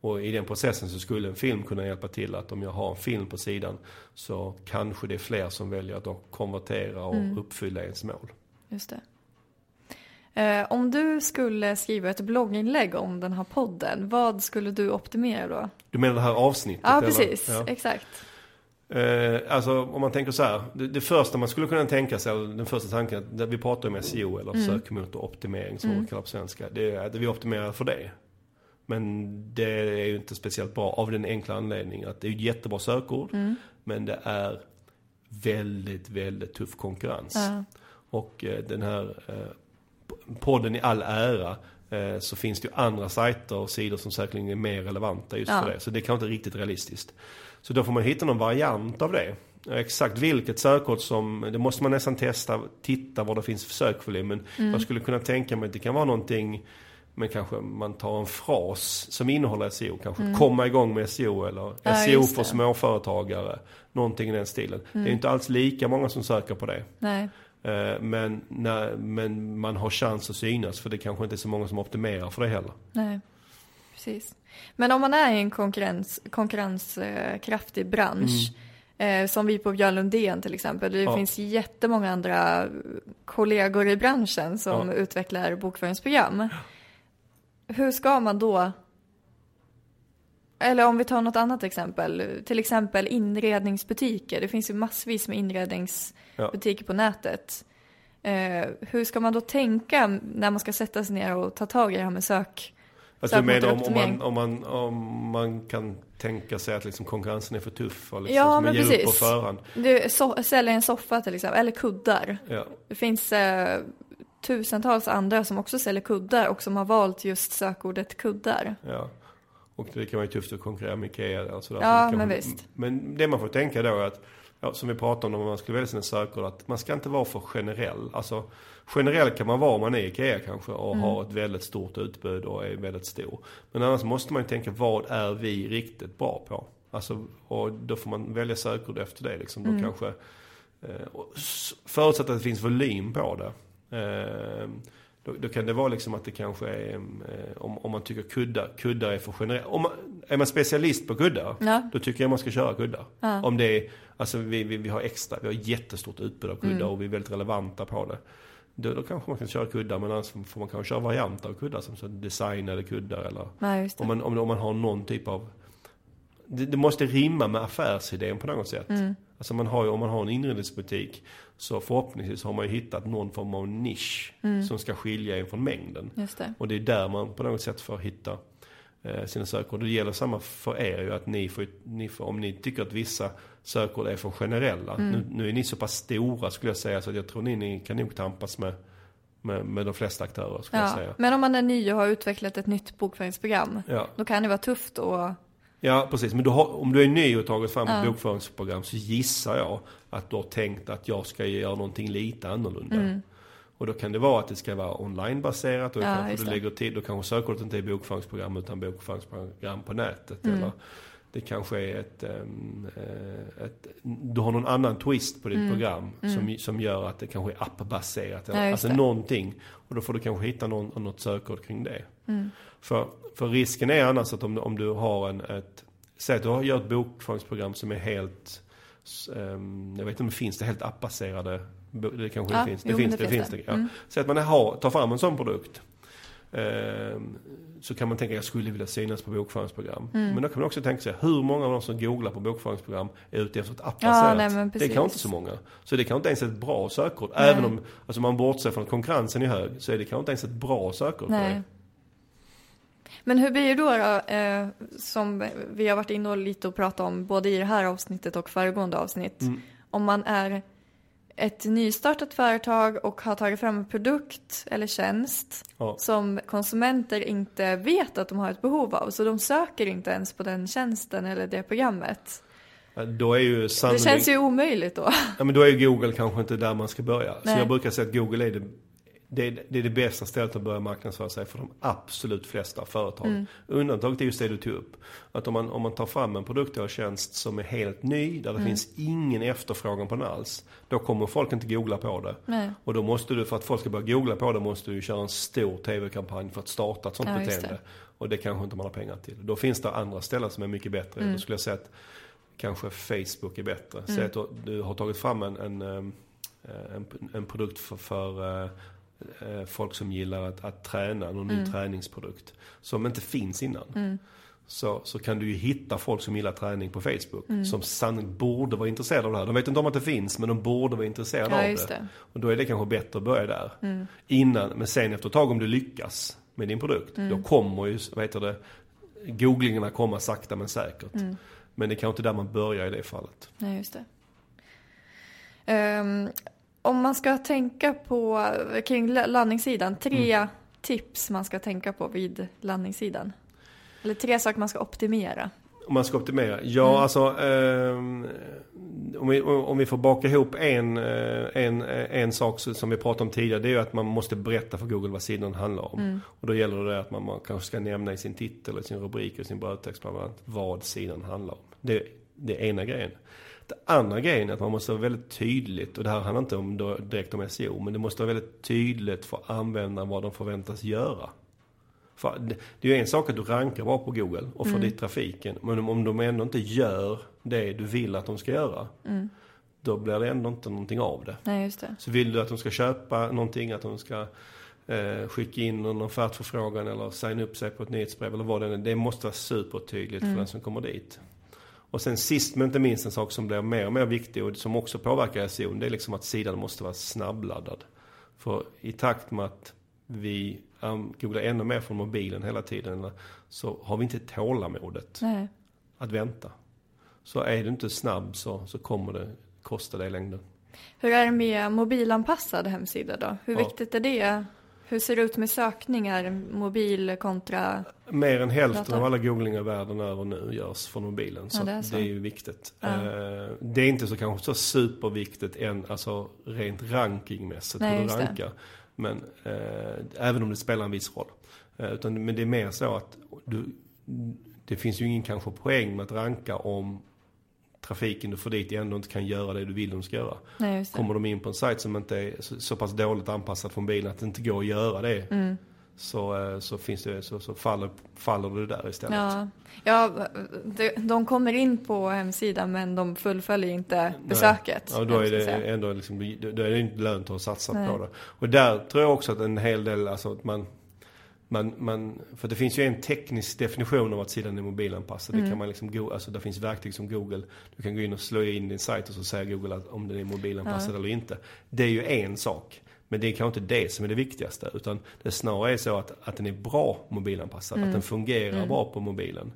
Och i den processen så skulle en film kunna hjälpa till att om jag har en film på sidan så kanske det är fler som väljer att konvertera och uppfylla ens mål. Just det. Eh, om du skulle skriva ett blogginlägg om den här podden, vad skulle du optimera då? Du menar det här avsnittet? Ja, eller? precis. Ja. Exakt. Eh, alltså om man tänker så här. Det, det första man skulle kunna tänka sig, den första tanken, där vi pratar om SEO eller sökmotoroptimering som man kallar på svenska. Det är att vi optimerar för det. Men det är ju inte speciellt bra av den enkla anledningen att det är ett jättebra sökord. Men det är väldigt, väldigt tuff konkurrens. Ja. Och eh, den här eh, podden i all ära eh, så finns det ju andra sajter och sidor som säkerligen är mer relevanta just Ja. för det. Så det kan inte riktigt realistiskt. Så då får man hitta någon variant av det. Exakt vilket sökord som, det måste man nästan testa, titta vad det finns för sökvolym. Men Mm. jag skulle kunna tänka mig att det kan vara någonting men kanske man tar en fras som innehåller SEO. Kanske komma igång med SEO eller Mm. Ja, SEO för småföretagare. Någonting i den stilen. Det är inte alls lika många som söker på det. Nej. Eh, Men, när, men man har chans att synas för det kanske inte är så många som optimerar för det heller. Nej, precis. Men om man är i en konkurrens, konkurrenskraftig bransch, eh, som vi på Björn Lundén till exempel, det Mm. Ja. finns jättemånga andra kollegor i branschen som Ja. utvecklar bokföringsprogram. Hur ska man då eller om vi tar något annat exempel, till exempel inredningsbutiker. Det finns ju massvis med inredningsbutiker på nätet. Eh, hur ska man då tänka när man ska sätta sig ner och ta tag i det här med sök? Alltså menar om, om, man, om, man, om man kan tänka sig att liksom konkurrensen är för tuff och liksom, Ja, men precis. på förhand. Du så, säljer en soffa till exempel, eller kuddar. Ja. Det finns eh, tusentals andra som också säljer kuddar och som har valt just sökordet kuddar. Ja. Och det kan vara tufft att konkurrera med Ikea. Alltså. Ja, Så det kan- men visst. Men det man får tänka då är att, ja, som vi pratade om när man skulle välja sina sökord, att man ska inte vara för generell. Alltså, generell kan man vara om man är Ikea kanske och Mm. har ett väldigt stort utbud och är väldigt stor. Men annars måste man ju tänka, vad är vi riktigt bra på? Alltså, och då får man välja sökord efter det liksom. Då kanske, eh, förutsatt att det finns volym på det. Eh, då, då kan det vara liksom att det kanske är, eh, om, om man tycker kuddar, kuddar är för generellt. Om man, är man specialist på kuddar, Ja. då tycker jag man ska köra kuddar. Ja. Om det är, alltså vi, vi, vi har extra, vi har jättestort utbud av kuddar Mm. och vi är väldigt relevanta på det. Då, då kanske man kan köra kuddar, men annars får man kanske köra varianter av kuddar som så designade kuddar eller det. om man, om, om man har någon typ av det, det måste rimma med affärsidén på något sätt. Mm. Alltså man har ju, om man har en inredningsbutik så förhoppningsvis har man ju hittat någon form av nisch Mm. som ska skilja en från mängden. Det. Och det är där man på något sätt får hitta eh, sina sökord. Det gäller samma för er ju att ni får, ni får, om ni tycker att vissa sökord är för generella. Mm. Nu, nu är ni så pass stora skulle jag säga så jag tror ni, ni kan nog tampas med, med, med de flesta aktörer skulle jag Ja. säga. Men om man är ny och har utvecklat ett nytt bokföringsprogram, Ja. då kan det vara tufft att Ja, precis. Men du har, om du är ny och tagit fram Ja. ett bokföringsprogram så gissar jag att du har tänkt att jag ska göra någonting lite annorlunda. Och då kan det vara att det ska vara onlinebaserat och Mm. Ja, kanske du lägger till, då kanske sökordet inte är bokföringsprogram utan bokföringsprogram på nätet. Mm. Eller det kanske är ett, eh, ett, du har någon annan twist på ditt program som, som gör att det kanske är appbaserat. Eller, Mm. Ja, alltså det. någonting. Och då får du kanske hitta någon, något sökord kring det. Mm. För, för risken är annars att om, om du har en, ett, säg att du har- gör ett bokföringsprogram som är helt, ehm, jag vet inte om det finns det helt appbaserade, det kanske Ja, finns, det jo, finns det, det finns det. det. Ja. Mm. Säg att man har, tar fram en sån produkt. ehm, så kan man tänka jag skulle vilja synas på bokföringsprogram. Mm. Men då kan man också tänka sig hur många av de som googlar på bokföringsprogram är ute efter ett appbaserat? nej, men det kan inte så många. Så det kan inte ens ett bra sökord. Även om alltså man bortser från att konkurrensen är hög så är det kanske inte ens ett bra sökord. Nej. Det. Men hur blir det då, då eh, som vi har varit inne och lite och pratat om både i det här avsnittet och föregående avsnitt. Mm. Om man är ett nystartat företag och har tagit fram en produkt eller tjänst Ja. som konsumenter inte vet att de har ett behov av. Så de söker inte ens på den tjänsten eller det programmet. Då är ju Det sannolikt... känns ju omöjligt då. Ja, men då är ju Google kanske inte där man ska börja. Så Nej. jag brukar säga att Google är det, det, är, det är det bästa stället att börja marknadsföra sig för de absolut flesta företag. Mm. Undantaget är just det du tog upp. Att om man, om man tar fram en produkt eller tjänst som är helt ny, där det Mm. finns ingen efterfrågan på den alls. Då kommer folk inte googla på det. Nej. Och då måste du, för att folk ska börja googla på det, måste du köra en stor tv-kampanj för att starta ett sånt Ja, beteende. det. Och det kanske inte man har pengar till. Då finns det andra ställen som är mycket bättre. Mm. Då skulle jag säga att kanske Facebook är bättre. Säg Mm. att du, har tagit fram en, en, ehm, en, en produkt för, för eh, eh, folk som gillar att, att träna, någon Mm. ny träningsprodukt. Som inte finns innan. Så, så kan du ju hitta folk som gillar träning på Facebook. Mm. Som sannolikt borde vara intresserade av det här. De vet inte om att det finns, men de borde vara intresserade Ja, av det. det. Och då är det kanske bättre att börja där. Innan, men sen efter ett tag om du lyckas med din produkt. Då kommer ju, vad heter det, googlingarna komma sakta men säkert. Men det är kanske inte där man börjar i det fallet. Nej, just det. Ehm, om man ska tänka på, kring la- landningssidan, tre Mm. tips man ska tänka på vid landningssidan. Eller tre saker man ska optimera. Om man ska optimera? Ja, alltså ehm, om, vi, om vi får baka ihop en, eh, en, eh, en sak som vi pratade om tidigare. Det är ju att man måste berätta för Google vad sidan handlar om. Och då gäller det att man, man kanske ska nämna i sin titel, i sin rubrik och sin brödtext bland annat vad sidan handlar om. Det, det är ena grejen. Det andra grejen är att man måste vara väldigt tydligt, och det här handlar inte om, då, direkt om SEO, men det måste vara väldigt tydligt för användaren vad de förväntas göra. För det, är ju en sak att du rankar bra på Google och får Mm. dit trafiken. Men om, om de ändå inte gör det du vill att de ska göra. Mm. Då blir det ändå inte någonting av det. Nej, just det. Så vill du att de ska köpa någonting, att de ska eh, skicka in någon offertförfrågan eller signa upp sig på ett nyhetsbrev eller vad det är. Det måste vara supertydligt Mm. för den som kommer dit. Och sen sist men inte minst en sak som blir mer och mer viktig och som också påverkar SEO. Det är liksom att sidan måste vara snabbladdad. För i takt med att vi googlar ännu mer från mobilen hela tiden så har vi inte tålamodet Nej. att vänta. Så är du inte snabb så, så kommer det kosta dig i längden. Hur är det med mobilanpassad hemsida då? Hur Ja. viktigt är det? Hur ser det ut med sökningar, mobil kontra... Mer än hälften Dator. av alla googlingar världen över nu görs från mobilen. Så, Ja, det är det, så. är ju viktigt. Ja. Eh, det är inte så kanske så superviktigt än, alltså rent rankingmässigt Nej, hur du det. rankar. Men eh, även om det spelar en viss roll. Eh, utan, men det är mer så att du, det finns ju ingen kanske poäng med att ranka om trafiken du får dit ändå inte kan göra det du vill de ska göra. Nej. Kommer de in på en sajt som inte är så, så pass dåligt anpassad från bilen att det inte går att göra det. Mm. Så, eh, så, finns det, så, så faller, faller du där istället. Ja, ja de, de kommer in på hemsidan men de fullföljer inte besöket. Ja, då är det ändå liksom, då är det inte lönt att satsa Nej. på det. Och där tror jag också att en hel del, alltså att man, man, man, för det finns ju en teknisk definition av att sidan är mobilanpassad. Mm. Det kan man liksom, alltså det finns verktyg som Google, du kan gå in och slå in din sajt och så säger Google att om den är mobilanpassad eller inte. Det är ju en sak. Men det är kanske inte det som är det viktigaste. Utan det snarare är så att, att den är bra mobilanpassad. Mm. Att den fungerar bra på mobilen.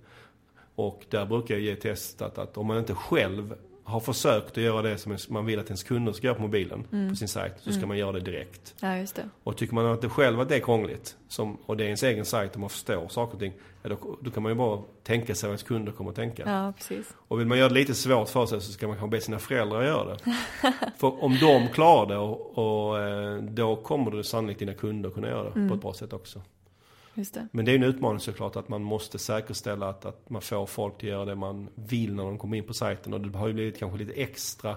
Och där brukar jag ge testat att om man inte själv har försökt att göra det som man vill att ens kunder ska göra på mobilen, på sin sajt, så ska man göra det direkt. Ja, just det. Och tycker man att det själv att det är krångligt, som, och det är ens egen sajt och man förstår saker och ting, ja, då, då kan man ju bara tänka sig vad ens kunder kommer att tänka. Ja, precis. Och vill man göra det lite svårt för sig så ska man kanske be sina föräldrar göra det. (laughs) för om de klarar det, och, och, eh, då kommer du sannolikt dina kunder kunna göra det på ett bra sätt också. Just det. Men det är en utmaning såklart att man måste säkerställa att, att man får folk att göra det man vill när de kommer in på sajten. Och det har ju blivit kanske lite extra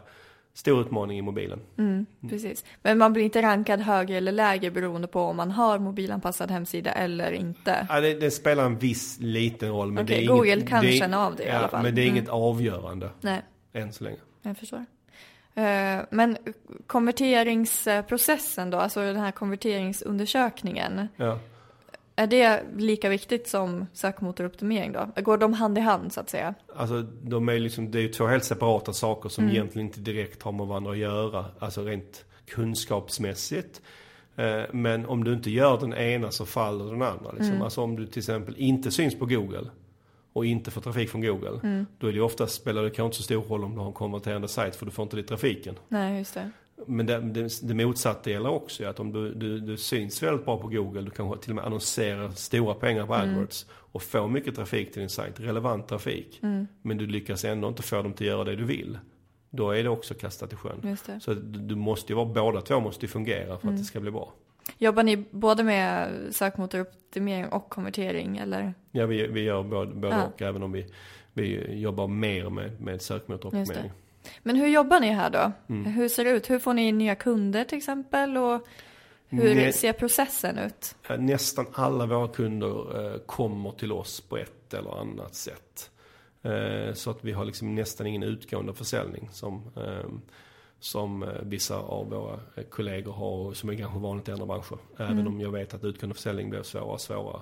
stor utmaning i mobilen. Mm, precis. Men man blir inte rankad högre eller lägre beroende på om man har mobilanpassad hemsida eller inte. Ja, det, det spelar en viss liten roll. Men Okej, det är Google inget, kan det känna av det i ja, alla fall. Men det är Mm. inget avgörande Nej, än så länge. jag förstår. Eh, Men konverteringsprocessen då, alltså den här konverteringsundersökningen. Ja. Är det lika viktigt som sökmotoroptimering då? Går de hand i hand så att säga? Alltså, de är liksom, det är ju två helt separata saker som Mm. egentligen inte direkt har med varandra att göra. Alltså rent kunskapsmässigt. Eh, Men om du inte gör den ena så faller den andra. Liksom. Mm. Alltså om du till exempel inte syns på Google och inte får trafik från Google. Mm. Då är det ju ofta, spelar det kanske inte så stor roll om du har en konverterande sajt för du får inte dit trafiken. Nej, just det. Men det, det, det motsatta gäller också. Att om du, du, du syns väldigt bra på Google, du kanske till och med annonserar stora pengar på AdWords och får mycket trafik till din sajt, relevant trafik. Men du lyckas ändå inte få dem till att göra det du vill. Då är det också kastat i sjön. Så du, du måste ju vara, båda två måste ju fungera för att det ska bli bra. Jobbar ni både med sökmotoroptimering och konvertering eller? Ja, vi, vi gör både, både Ja. och, även om vi, vi jobbar mer med, med sökmotoroptimering. Men hur jobbar ni här då? Mm. Hur ser det ut? Hur får ni in nya kunder till exempel? Och hur Nej. ser processen ut? Eh, Nästan alla våra kunder eh, kommer till oss på ett eller annat sätt. Eh, så att vi har liksom nästan ingen utgående försäljning som, eh, som vissa av våra kollegor har som är kanske vanligt i andra branscher. Även om jag vet att utgående försäljning blir svårare och svårare.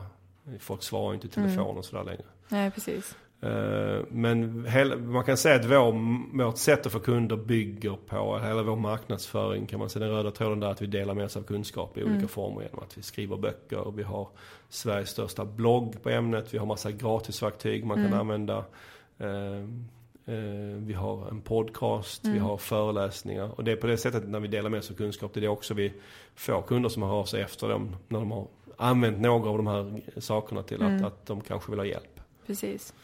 Folk svarar inte i telefon och sådär längre. Nej, precis. Eh, Men man kan säga att vår, vårt sätt att få kunder bygger på, hela vår marknadsföring kan man säga, den röda tråden där att vi delar med oss av kunskap i olika former genom att vi skriver böcker, vi har Sveriges största blogg på ämnet, vi har massa gratisverktyg man kan använda. Eh, eh, Vi har en podcast, vi har föreläsningar och det är på det sättet när vi delar med oss av kunskap, det är det också vi får kunder som hör av sig efter dem när de har använt några av de här sakerna till att, att de kanske vill ha hjälp. Precis.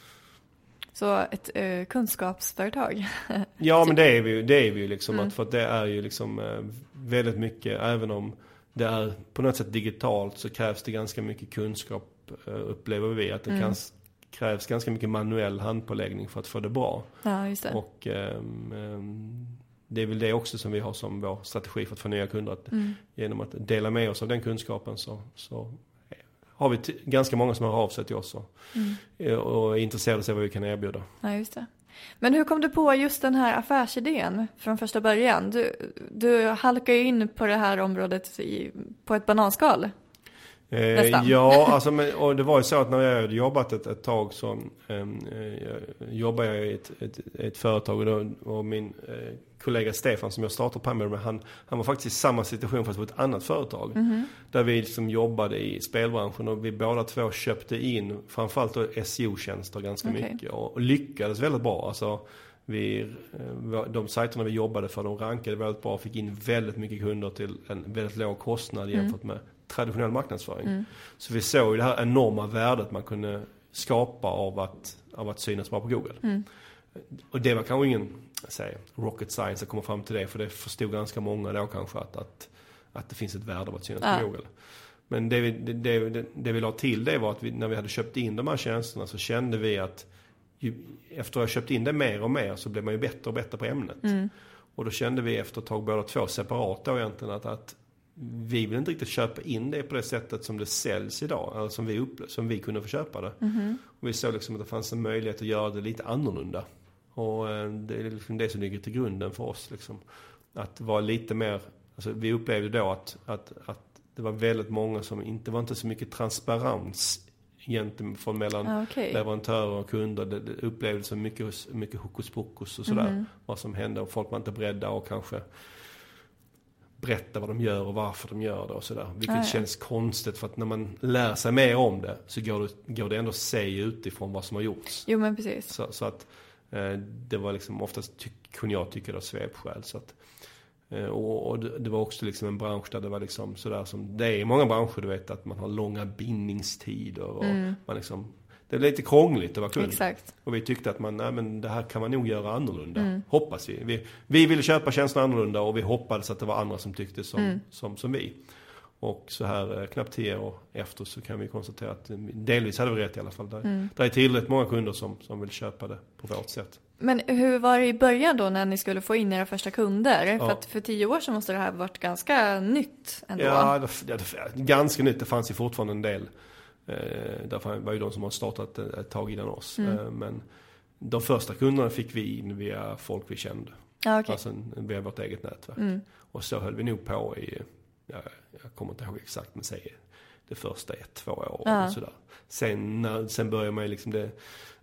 Så ett eh, kunskapsföretag. (laughs) Ja men det är vi ju, det är vi ju liksom. Mm. Att, för att det är ju liksom eh, väldigt mycket, även om det är på något sätt digitalt så krävs det ganska mycket kunskap eh, upplever vi. Att det Mm. kan, krävs ganska mycket manuell handpåläggning för att få det bra. Ja, just det. Och ehm, det är väl det också som vi har som vår strategi för att få nya kunder. Att Mm. Genom att dela med oss av den kunskapen så, så har vi ganska många som hör av sig till oss och, Mm. eh, och är intresserade av vad vi kan erbjuda. Ja, just det. Men hur kom du på just den här affärsidén från första början? Du, du halkar ju in på det här området i, på ett bananskal. Eh, Nästan. ja, alltså, men, och det var ju så att när jag hade jobbat ett, ett tag så ehm, eh, jobbade jag i ett, ett, ett företag och, då, och min eh, kollega Stefan som jag startade Pineberry med, han, han var faktiskt i samma situation fast på ett annat företag. Mhm. Där vi liksom jobbade i spelbranschen och vi båda två köpte in framförallt då SEO-tjänster ganska Okej. mycket och, och lyckades väldigt bra. Alltså, vi, eh, de sajterna vi jobbade för de rankade väldigt bra och fick in väldigt mycket kunder till en väldigt låg kostnad jämfört med traditionell marknadsföring. Mm. Så vi såg ju det här enorma värdet man kunde skapa av att, av att synas bra på Google. Mm. Och det var kanske ingen säg, rocket science att komma fram till det. För det förstod ganska många då kanske att, att, att det finns ett värde av att synas Ja. på Google. Men det vi, det, det, det, det vi la till det var att vi, när vi hade köpt in de här tjänsterna så kände vi att ju, efter att ha köpt in det mer och mer så blev man ju bättre och bättre på ämnet. Mm. Och då kände vi efter ett tag båda två separat då egentligen att, att vi vill inte riktigt köpa in det på det sättet som det säljs idag. Eller som vi, upple- som vi kunde få köpa det. Mhm. Och vi såg liksom att det fanns en möjlighet att göra det lite annorlunda. Och eh, det är liksom det som ligger till grunden för oss. Liksom. Att vara lite mer, alltså vi upplevde då att, att, att det var väldigt många som inte, var inte så mycket transparens gentemot från mellan Ja, okej. leverantörer och kunder. Det, det upplevdes som mycket, mycket hokus pokus och sådär. Mhm. Vad som hände och folk var inte beredda och kanske berätta vad de gör och varför de gör det och sådär. Vilket Ja, ja. känns konstigt för att när man lär sig mer om det så går det, går det ändå att se utifrån vad som har gjorts. Jo, men precis. Så, så att eh, det var liksom oftast ty, kunde jag tycka det var svepskäl. Så att, eh, och och det, det var också liksom en bransch där det var liksom sådär som det är i många branscher du vet att man har långa bindningstider och Mm. man liksom det är lite krångligt att vara kund. Exakt. Och vi tyckte att man, nej men det här kan man nog göra annorlunda. Mm. Hoppas vi. vi. Vi ville köpa tjänsterna annorlunda och vi hoppades att det var andra som tyckte som, Mm. som, som vi. Och så här eh, knappt tio år efter så kan vi konstatera att eh, delvis hade vi rätt i alla fall. Där, Mm. där är tillräckligt många kunder som, som vill köpa det på vårt sätt. Men hur var det i början då när ni skulle få in era första kunder? För Ja. att för tio år sedan måste det här varit ganska nytt ändå. Ja, det, det, ganska nytt. Det fanns ju fortfarande en del. Eh, därför var ju de som har startat ett, ett tag innan oss. Mm. Eh, men de första kunderna fick vi in via folk vi kände. Ja, okej. Alltså via vårt eget nätverk. Mm. Och så höll vi nog på i, ja, jag kommer inte ihåg exakt, men säg det första ett, två år. Ja. Och sådär. Sen, när, sen börjar man ju liksom det, eh,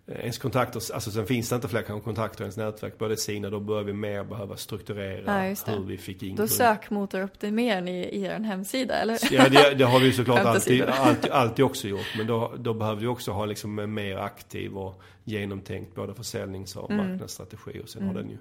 ens kontakter, alltså sen finns det inte fler kontakter i ens nätverk. Börjar det sina, då börjar vi mer behöva strukturera Ja, hur vi fick in Då sökmotoroptimerar ni i er hemsida, eller? Ja, det, det har vi ju såklart alltid, alltid, alltid också gjort. Men då, då behöver vi också ha liksom en mer aktiv och genomtänkt både försäljnings och Mm. marknadsstrategi. Och sen Mm. har den ju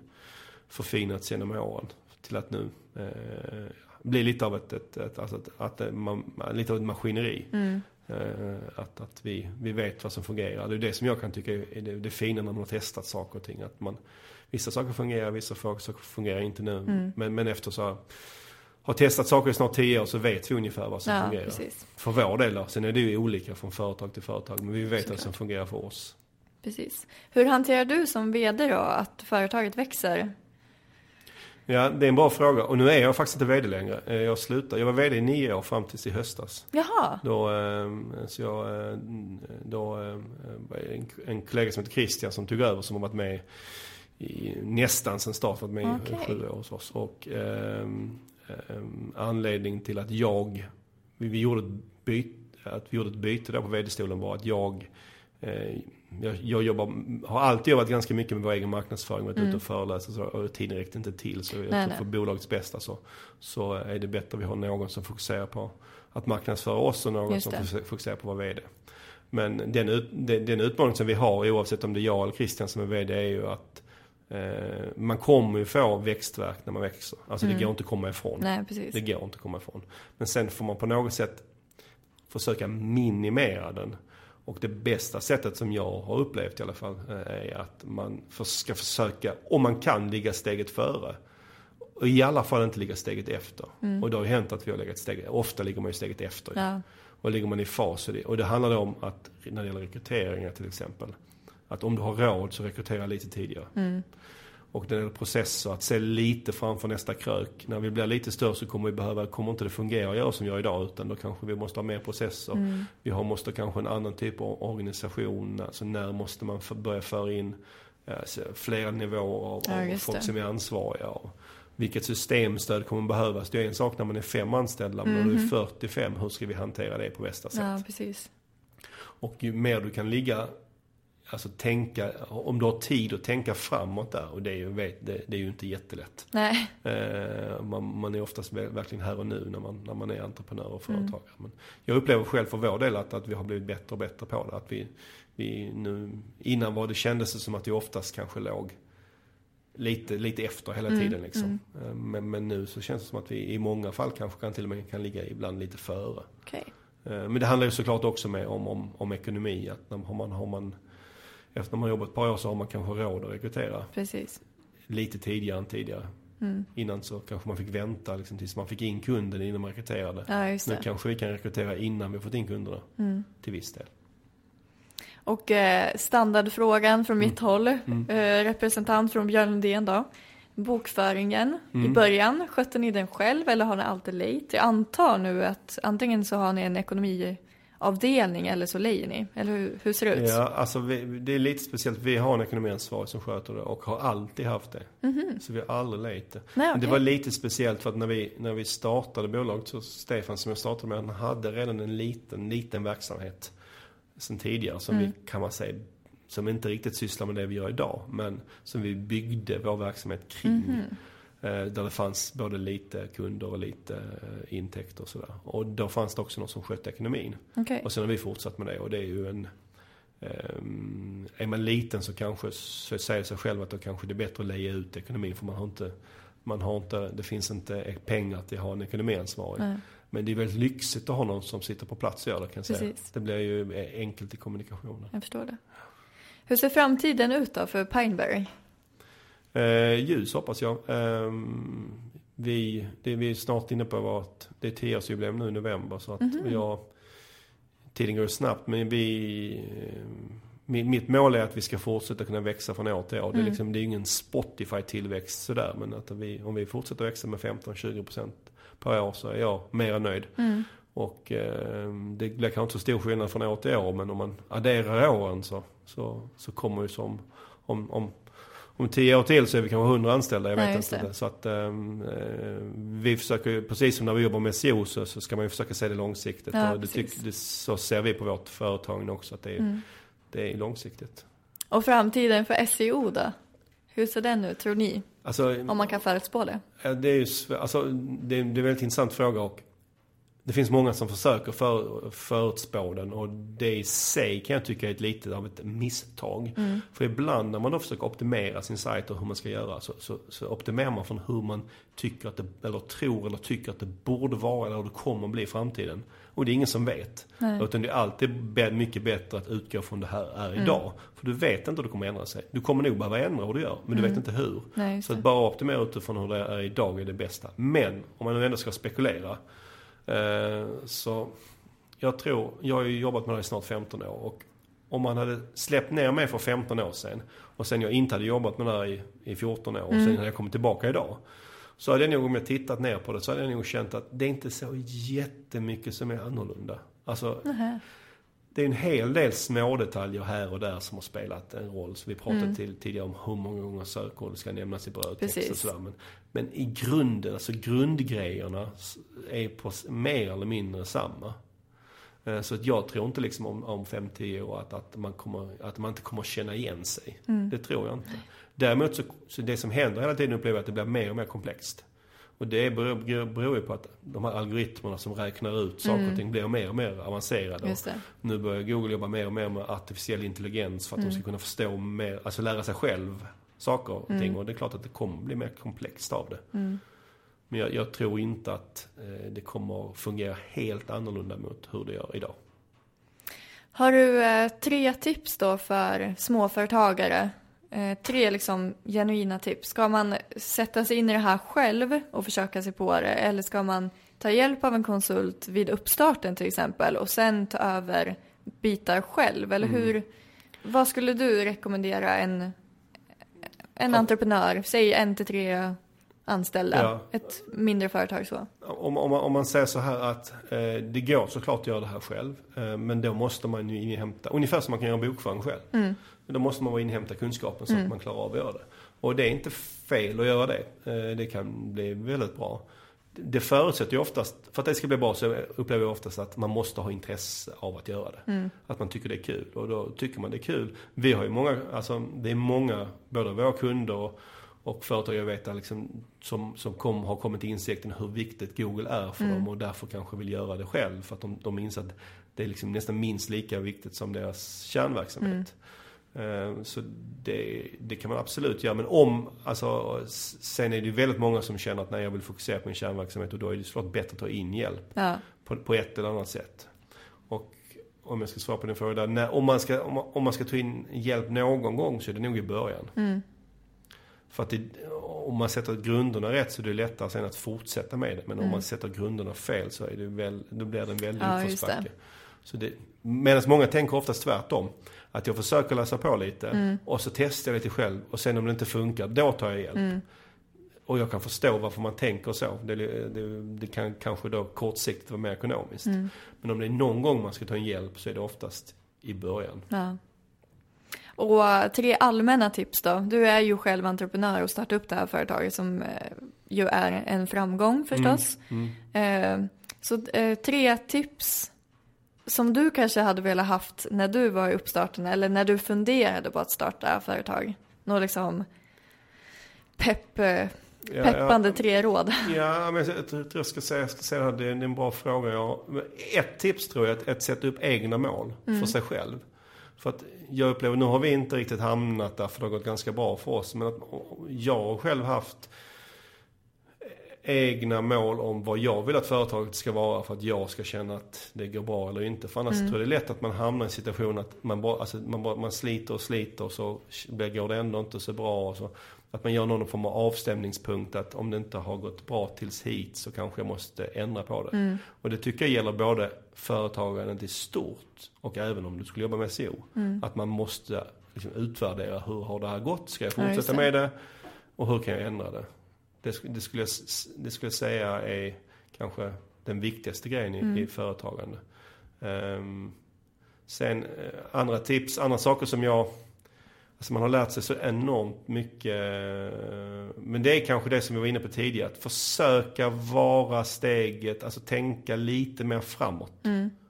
förfinats genom åren till att nu eh, bli lite av ett, ett, ett, alltså ett, att det- man, lite av ett maskineri. Mm. Eh, att att vi, vi vet vad som fungerar. Det är det som jag kan tycka är det, det fina när man har testat saker och ting. Att man, vissa saker fungerar, vissa saker fungerar inte nu. Mm. Men, men efter så har testat saker i snart tio år så vet vi ungefär vad som Ja, fungerar. precis. För vår del då. Sen är det ju olika från företag till företag. Men vi vet Såklart. vad som fungerar för oss. precis. Hur hanterar du som vd då att företaget växer? Ja, det är en bra fråga. Och nu är jag faktiskt inte VD längre. Eh, Jag slutade. Jag var VD i nio år fram tills i höstas. Jaha, Då, eh, så jag, eh, då, en, en kollega som heter Christian som tog över som har varit med i, nästan sen start, varit med i Okej. sju år hos oss. Och ehm, ehm, anledningen till att jag, vi, vi gjorde ett byte, att vi gjorde ett byte där på VD-stolen var att jag eh, jag, jag jobbar, har alltid jobbat ganska mycket med vår egen marknadsföring, varit Mm. ute och föreläst och så, och tiden räckte inte till. Så jag Nej, tror för bolagets bästa så, så är det bättre att vi har någon som fokuserar på att marknadsföra oss och någon som det. fokuserar- på att vara VD. Men den, ut, den, den utmaning som vi har, oavsett om det är jag eller Christian som är VD, är ju att eh, man kommer ju få växtverk när man växer. Alltså Mm. det går inte att komma ifrån. nej precis. Det går inte att komma ifrån. Men sen får man på något sätt försöka minimera den. Och det bästa sättet som jag har upplevt i alla fall eh, är att man ska försöka, om man kan, ligga steget före. Och i alla fall inte ligga steget efter. Mm. Och det har ju hänt att vi har legat steget, ofta ligger man ju steget efter. Ja, Och ligger man i fas i det. Och det handlar då om att när det gäller rekryteringar till exempel. Att om du har råd så rekrytera lite tidigare. Mm. Och det gäller processer, att se lite framför nästa krök. När vi blir lite större så kommer vi behöva, kommer inte det fungera att göra som vi gör idag utan då kanske vi måste ha mer processer. Mm. Vi har, måste kanske en annan typ av organisation. Alltså när måste man för, börja föra in alltså, flera nivåer av, Ja, av folk det. som är ansvariga. Och vilket systemstöd kommer behövas? Det är en sak när man är fem anställda, men när du är 45, hur ska vi hantera det på bästa sätt? Ja, precis. Och ju mer du kan ligga, alltså tänka, om du har tid att tänka framåt där, och det är ju, det, det är ju inte jättelätt. Nej, Eh, man, man är oftast ver- verkligen här och nu när man, när man är entreprenör och Mm. företagare. Men jag upplever själv för vår del att, att vi har blivit bättre och bättre på det. Att vi, vi nu, innan var det kändes det som att vi oftast kanske låg lite, lite efter hela Mm, tiden liksom. Eh, Men, men nu så känns det som att vi i många fall kanske kan till och med kan ligga ibland lite före. okej. Eh, Men det handlar ju såklart också med om, om, om ekonomi. Att har man, har man, efter man har jobbat ett par år så har man kanske råd att rekrytera Precis. lite tidigare än tidigare. Mm. Innan så kanske man fick vänta liksom, tills man fick in kunden innan man rekryterade. Ja, Nu kanske vi kan rekrytera innan vi fått in kunderna. Mm. Till viss del. Och eh, standardfrågan från mitt håll, Mm. eh, representant från Björn Lundén då. Bokföringen, i Mm. början, skötte ni den själv eller har ni alltid lejt? Jag antar nu att antingen så har ni en ekonomiavdelning eller så lejer ni. Eller hur, hur ser det ut? Ja, alltså vi, det är lite speciellt. Vi har en ekonomiansvarig som sköter det och har alltid haft det. Så vi har aldrig lejt det. Nej, Men det var lite speciellt för att när vi, när vi startade bolaget så Stefan som jag startade med, han hade redan en liten, liten verksamhet sen tidigare som Mm. vi kan man säga som inte riktigt sysslar med det vi gör idag men som vi byggde vår verksamhet kring. Mhm. Eh, Där det fanns både lite kunder och lite eh, intäkter och sådär. Och då fanns det också någon som skötte ekonomin. Okej. Och sen har vi fortsatt med det och det är ju en Um, är man liten så kanske så säger sig själv att då kanske det är bättre att leja ut ekonomin för man har inte, man har inte, det finns inte pengar till att ha en ekonomiansvarig. Nej. Men det är väldigt lyxigt att ha någon som sitter på plats och gör det kan jag säga. Det blir ju enkelt i kommunikationen. Jag förstår det. Hur ser framtiden ut då för Pineberry? Eh, ljus hoppas jag. Ehm, vi, det vi är snart inne på var att det är tioårsjubileum nu i november så att Mhm. jag, tiden går snabbt men vi, eh, mi- mitt mål är att vi ska fortsätta kunna växa från år till år. Det är Mm. liksom, det är ingen Spotify-tillväxt sådär men att vi, om vi fortsätter växa med 15-20% per år så är jag mer än nöjd. Mm. Och eh, det blir kanske inte så stor skillnad från år till år men om man adderar åren så, så, så kommer ju som om, om, om tio år till så är vi kanske 100 anställda, jag Ja, vet just inte. det. Så att eh, vi försöker precis som när vi jobbar med SEO så, så ska man ju försöka se det långsiktigt. Ja, och det, tyck, det, så ser vi på vårt företag också att det är, Mm. det är långsiktigt. Och framtiden för SEO då? Hur ser den ut tror ni? Alltså, Om man kan förutspå det? Det är ju alltså, det, är, det är en väldigt intressant fråga och det finns många som försöker för, förutspå den och det i sig kan jag tycka är ett lite av ett misstag. För ibland när man då försöker optimera sin sajt och hur man ska göra så, så, så optimerar man från hur man tycker att det, eller tror eller tycker att det borde vara eller hur det kommer att bli i framtiden. Och det är ingen som vet. Nej. Utan det är alltid mycket bättre att utgå från det här är idag. För du vet inte hur det kommer ändra sig. Du kommer nog behöva ändra hur du gör, men du vet inte hur. Nej, Så att bara optimera utifrån hur det är idag är det bästa. Men om man nu ändå ska spekulera. Eh, så jag tror, jag har ju jobbat med det här i snart 15 år. Och om man hade släppt ner mig för 15 år sedan. Och sen jag inte hade jobbat med det här i, i 14 år. Och sen hade jag kommit tillbaka idag. Så hade jag nog, om jag tittat ner på det, så hade jag nog känt att det är inte så jättemycket som är annorlunda. Alltså, Nähä. Det är en hel del små detaljer här och där som har spelat en roll. Så vi pratade Mm. till, tidigare om hur många gånger sökord ska nämnas i brödtext Precis. och sådär. Men, men i grunden, alltså grundgrejerna är på mer eller mindre samma. Eh, Så att jag tror inte liksom om, om 5-10 år att, att, man kommer, att man inte kommer känna igen sig. Mm. Det tror jag inte. Däremot så, så det som händer hela tiden upplever jag att det blir mer och mer komplext. Och det beror, beror ju på att de här algoritmerna som räknar ut saker och ting blir mer och mer avancerade. Mm. Nu börjar Google jobba mer och mer med artificiell intelligens för att de ska kunna förstå mer, alltså lära sig själv saker och ting. Och det är klart att det kommer bli mer komplext av det. Mm. Men jag, jag tror inte att eh, det kommer fungera helt annorlunda mot hur det gör idag. Har du eh, tre tips då för småföretagare? Eh, tre liksom genuina tips. Ska man sätta sig in i det här själv och försöka sig på det? Eller ska man ta hjälp av en konsult vid uppstarten till exempel och sen ta över bitar själv? Eller Mm. hur, vad skulle du rekommendera en, en entreprenör, säg en till tre anställda, Ja. ett mindre företag så? Om, om, man, om man säger så här att eh, det går såklart att göra det här själv. Eh, men då måste man ju inhämta, ungefär som man kan göra bokföring själv. Mm. Men då måste man vara inhämta kunskapen så att man klarar av att göra det. Och det är inte fel att göra det. Eh, det kan bli väldigt bra. Det förutsätter ju oftast, för att det ska bli bra så upplever jag oftast att man måste ha intresse av att göra det. Att man tycker det är kul. Och då tycker man det är kul. Vi har ju många, alltså det är många, både våra kunder och, och företag jag vet liksom, som, som kom, har kommit till insikten hur viktigt Google är för dem och därför kanske vill göra det själv. För att de, de inser att det är liksom nästan minst lika viktigt som deras kärnverksamhet. Eh, Så det, det kan man absolut göra. Men om, alltså, sen är det ju väldigt många som känner att nej, jag vill fokusera på min kärnverksamhet och då är det såklart bättre att ta in hjälp Ja. på, på ett eller annat sätt. Och om jag ska svara på din fråga där, när, om, man ska, om, man, om man ska ta in hjälp någon gång så är det nog i början. Mm. För att det, om man sätter grunderna rätt så är det lättare sen att fortsätta med det. Men Mm. om man sätter grunderna fel så är det väl, då blir det en väldig Ja, uppförsbacke. Så det, medan många tänker oftast tvärtom. Att jag försöker läsa på lite Mm. och så testar jag lite själv och sen om det inte funkar, då tar jag hjälp. Mm. Och jag kan förstå varför man tänker så. Det, det, det kan kanske då kortsiktigt vara mer ekonomiskt. Mm. Men om det är någon gång man ska ta en hjälp så är det oftast i början. Ja. Och tre allmänna tips då. Du är ju själv entreprenör och startade upp det här företaget som eh, ju är en framgång förstås. Mm. Eh, så eh, tre tips som du kanske hade velat haft när du var i uppstarten eller när du funderade på att starta företag. Något liksom pepp, eh, Ja, peppande tre råd. Ja, men jag tror jag ska säga, jag ska säga det här, det är en bra fråga. Ja. Men Ett tips tror jag är att, att sätta upp egna mål för sig själv. För att jag upplever, nu har vi inte riktigt hamnat där för det har gått ganska bra för oss. Men att jag själv haft egna mål om vad jag vill att företaget ska vara för att jag ska känna att det går bra eller inte. För annars tror jag det är lätt att man hamnar i en situation att man, bara, alltså man, bara, man sliter och sliter och så går det ändå inte så bra. Och så. Att man gör någon form av avstämningspunkt att om det inte har gått bra tills hit så kanske jag måste ändra på det. Och det tycker jag gäller både företagandet i stort och även om du skulle jobba med SEO. Att man måste liksom utvärdera hur har det här gått? Ska jag Ja, fortsätta det. med det? Och hur kan jag ändra det? Det, det, skulle, jag, det skulle jag säga är kanske den viktigaste grejen i, i företagande. Ehm, sen eh, andra tips, andra saker som jag Alltså man har lärt sig så enormt mycket. eh, Men det är kanske det som vi var inne på tidigare. Att försöka vara steget, alltså tänka lite mer framåt.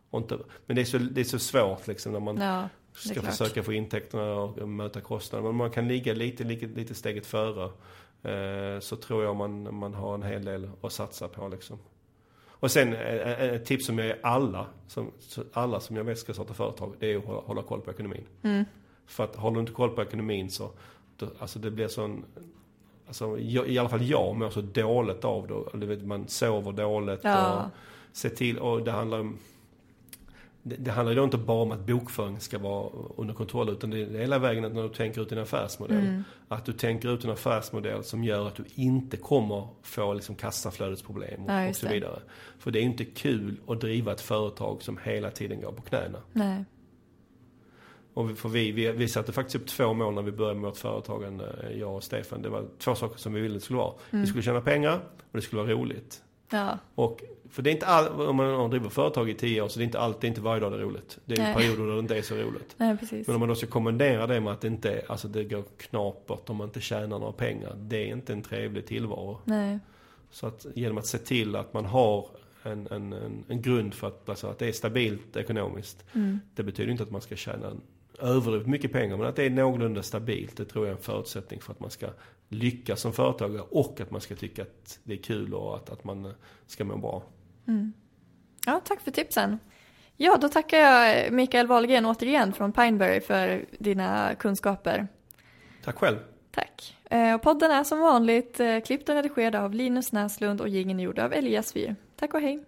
Och inte, men det är, så, det är så svårt liksom när man Ja, ska försöka få intäkterna och möta kostnaderna. Men man kan ligga lite, lite, lite steget före. Eh, så tror jag man, man har en hel del att satsa på liksom. Och sen eh, eh, ett tips som jag ger alla som, alla som jag vet ska starta företag, det är att hålla, hålla koll på ekonomin. Mm. För att håller du inte koll på ekonomin så, då, alltså det blir sån, alltså jag, i alla fall jag mår så dåligt av det. Och Du vet, man sover dåligt Ja. och se till, och det handlar om det, det handlar ju då inte bara om att bokföring ska vara under kontroll utan det är hela vägen när du tänker ut din affärsmodell. Mm. Att du tänker ut en affärsmodell som gör att du inte kommer få liksom kassaflödesproblem och, Ja, och så det. vidare. För det är inte kul att driva ett företag som hela tiden går på knäna. Nej. Och vi, för vi, vi, vi satte faktiskt upp två mål när vi började med vårt företagande, jag och Stefan. Det var två saker som vi ville det skulle vara. Mm. Vi skulle tjäna pengar och det skulle vara roligt. Ja, Och, för det är inte all, om man drivit företag i tio år så det är inte alltid, inte varje dag det är roligt. Det är Nej. perioder där det inte är så roligt. nej precis. Men om man då ska kombinera det med att det inte alltså det går knapert om man inte tjänar några pengar. Det är inte en trevlig tillvaro. Nej. Så att genom att se till att man har en, en, en, en grund för att, alltså att det är stabilt ekonomiskt. Mm. Det betyder inte att man ska tjäna överdrivet mycket pengar, men att det är någorlunda stabilt. Det tror jag är en förutsättning för att man ska lyckas som företagare och att man ska tycka att det är kul och att, att man ska må bra. Ja, tack för tipsen. Ja, då tackar jag Mikael Wahlgren återigen från Pineberry för dina kunskaper. Tack själv! Tack. Eh, Och podden är som vanligt eh, klippt och redigerad av Linus Näslund och jingeln är gjord av Elias Fyr. Tack och hej.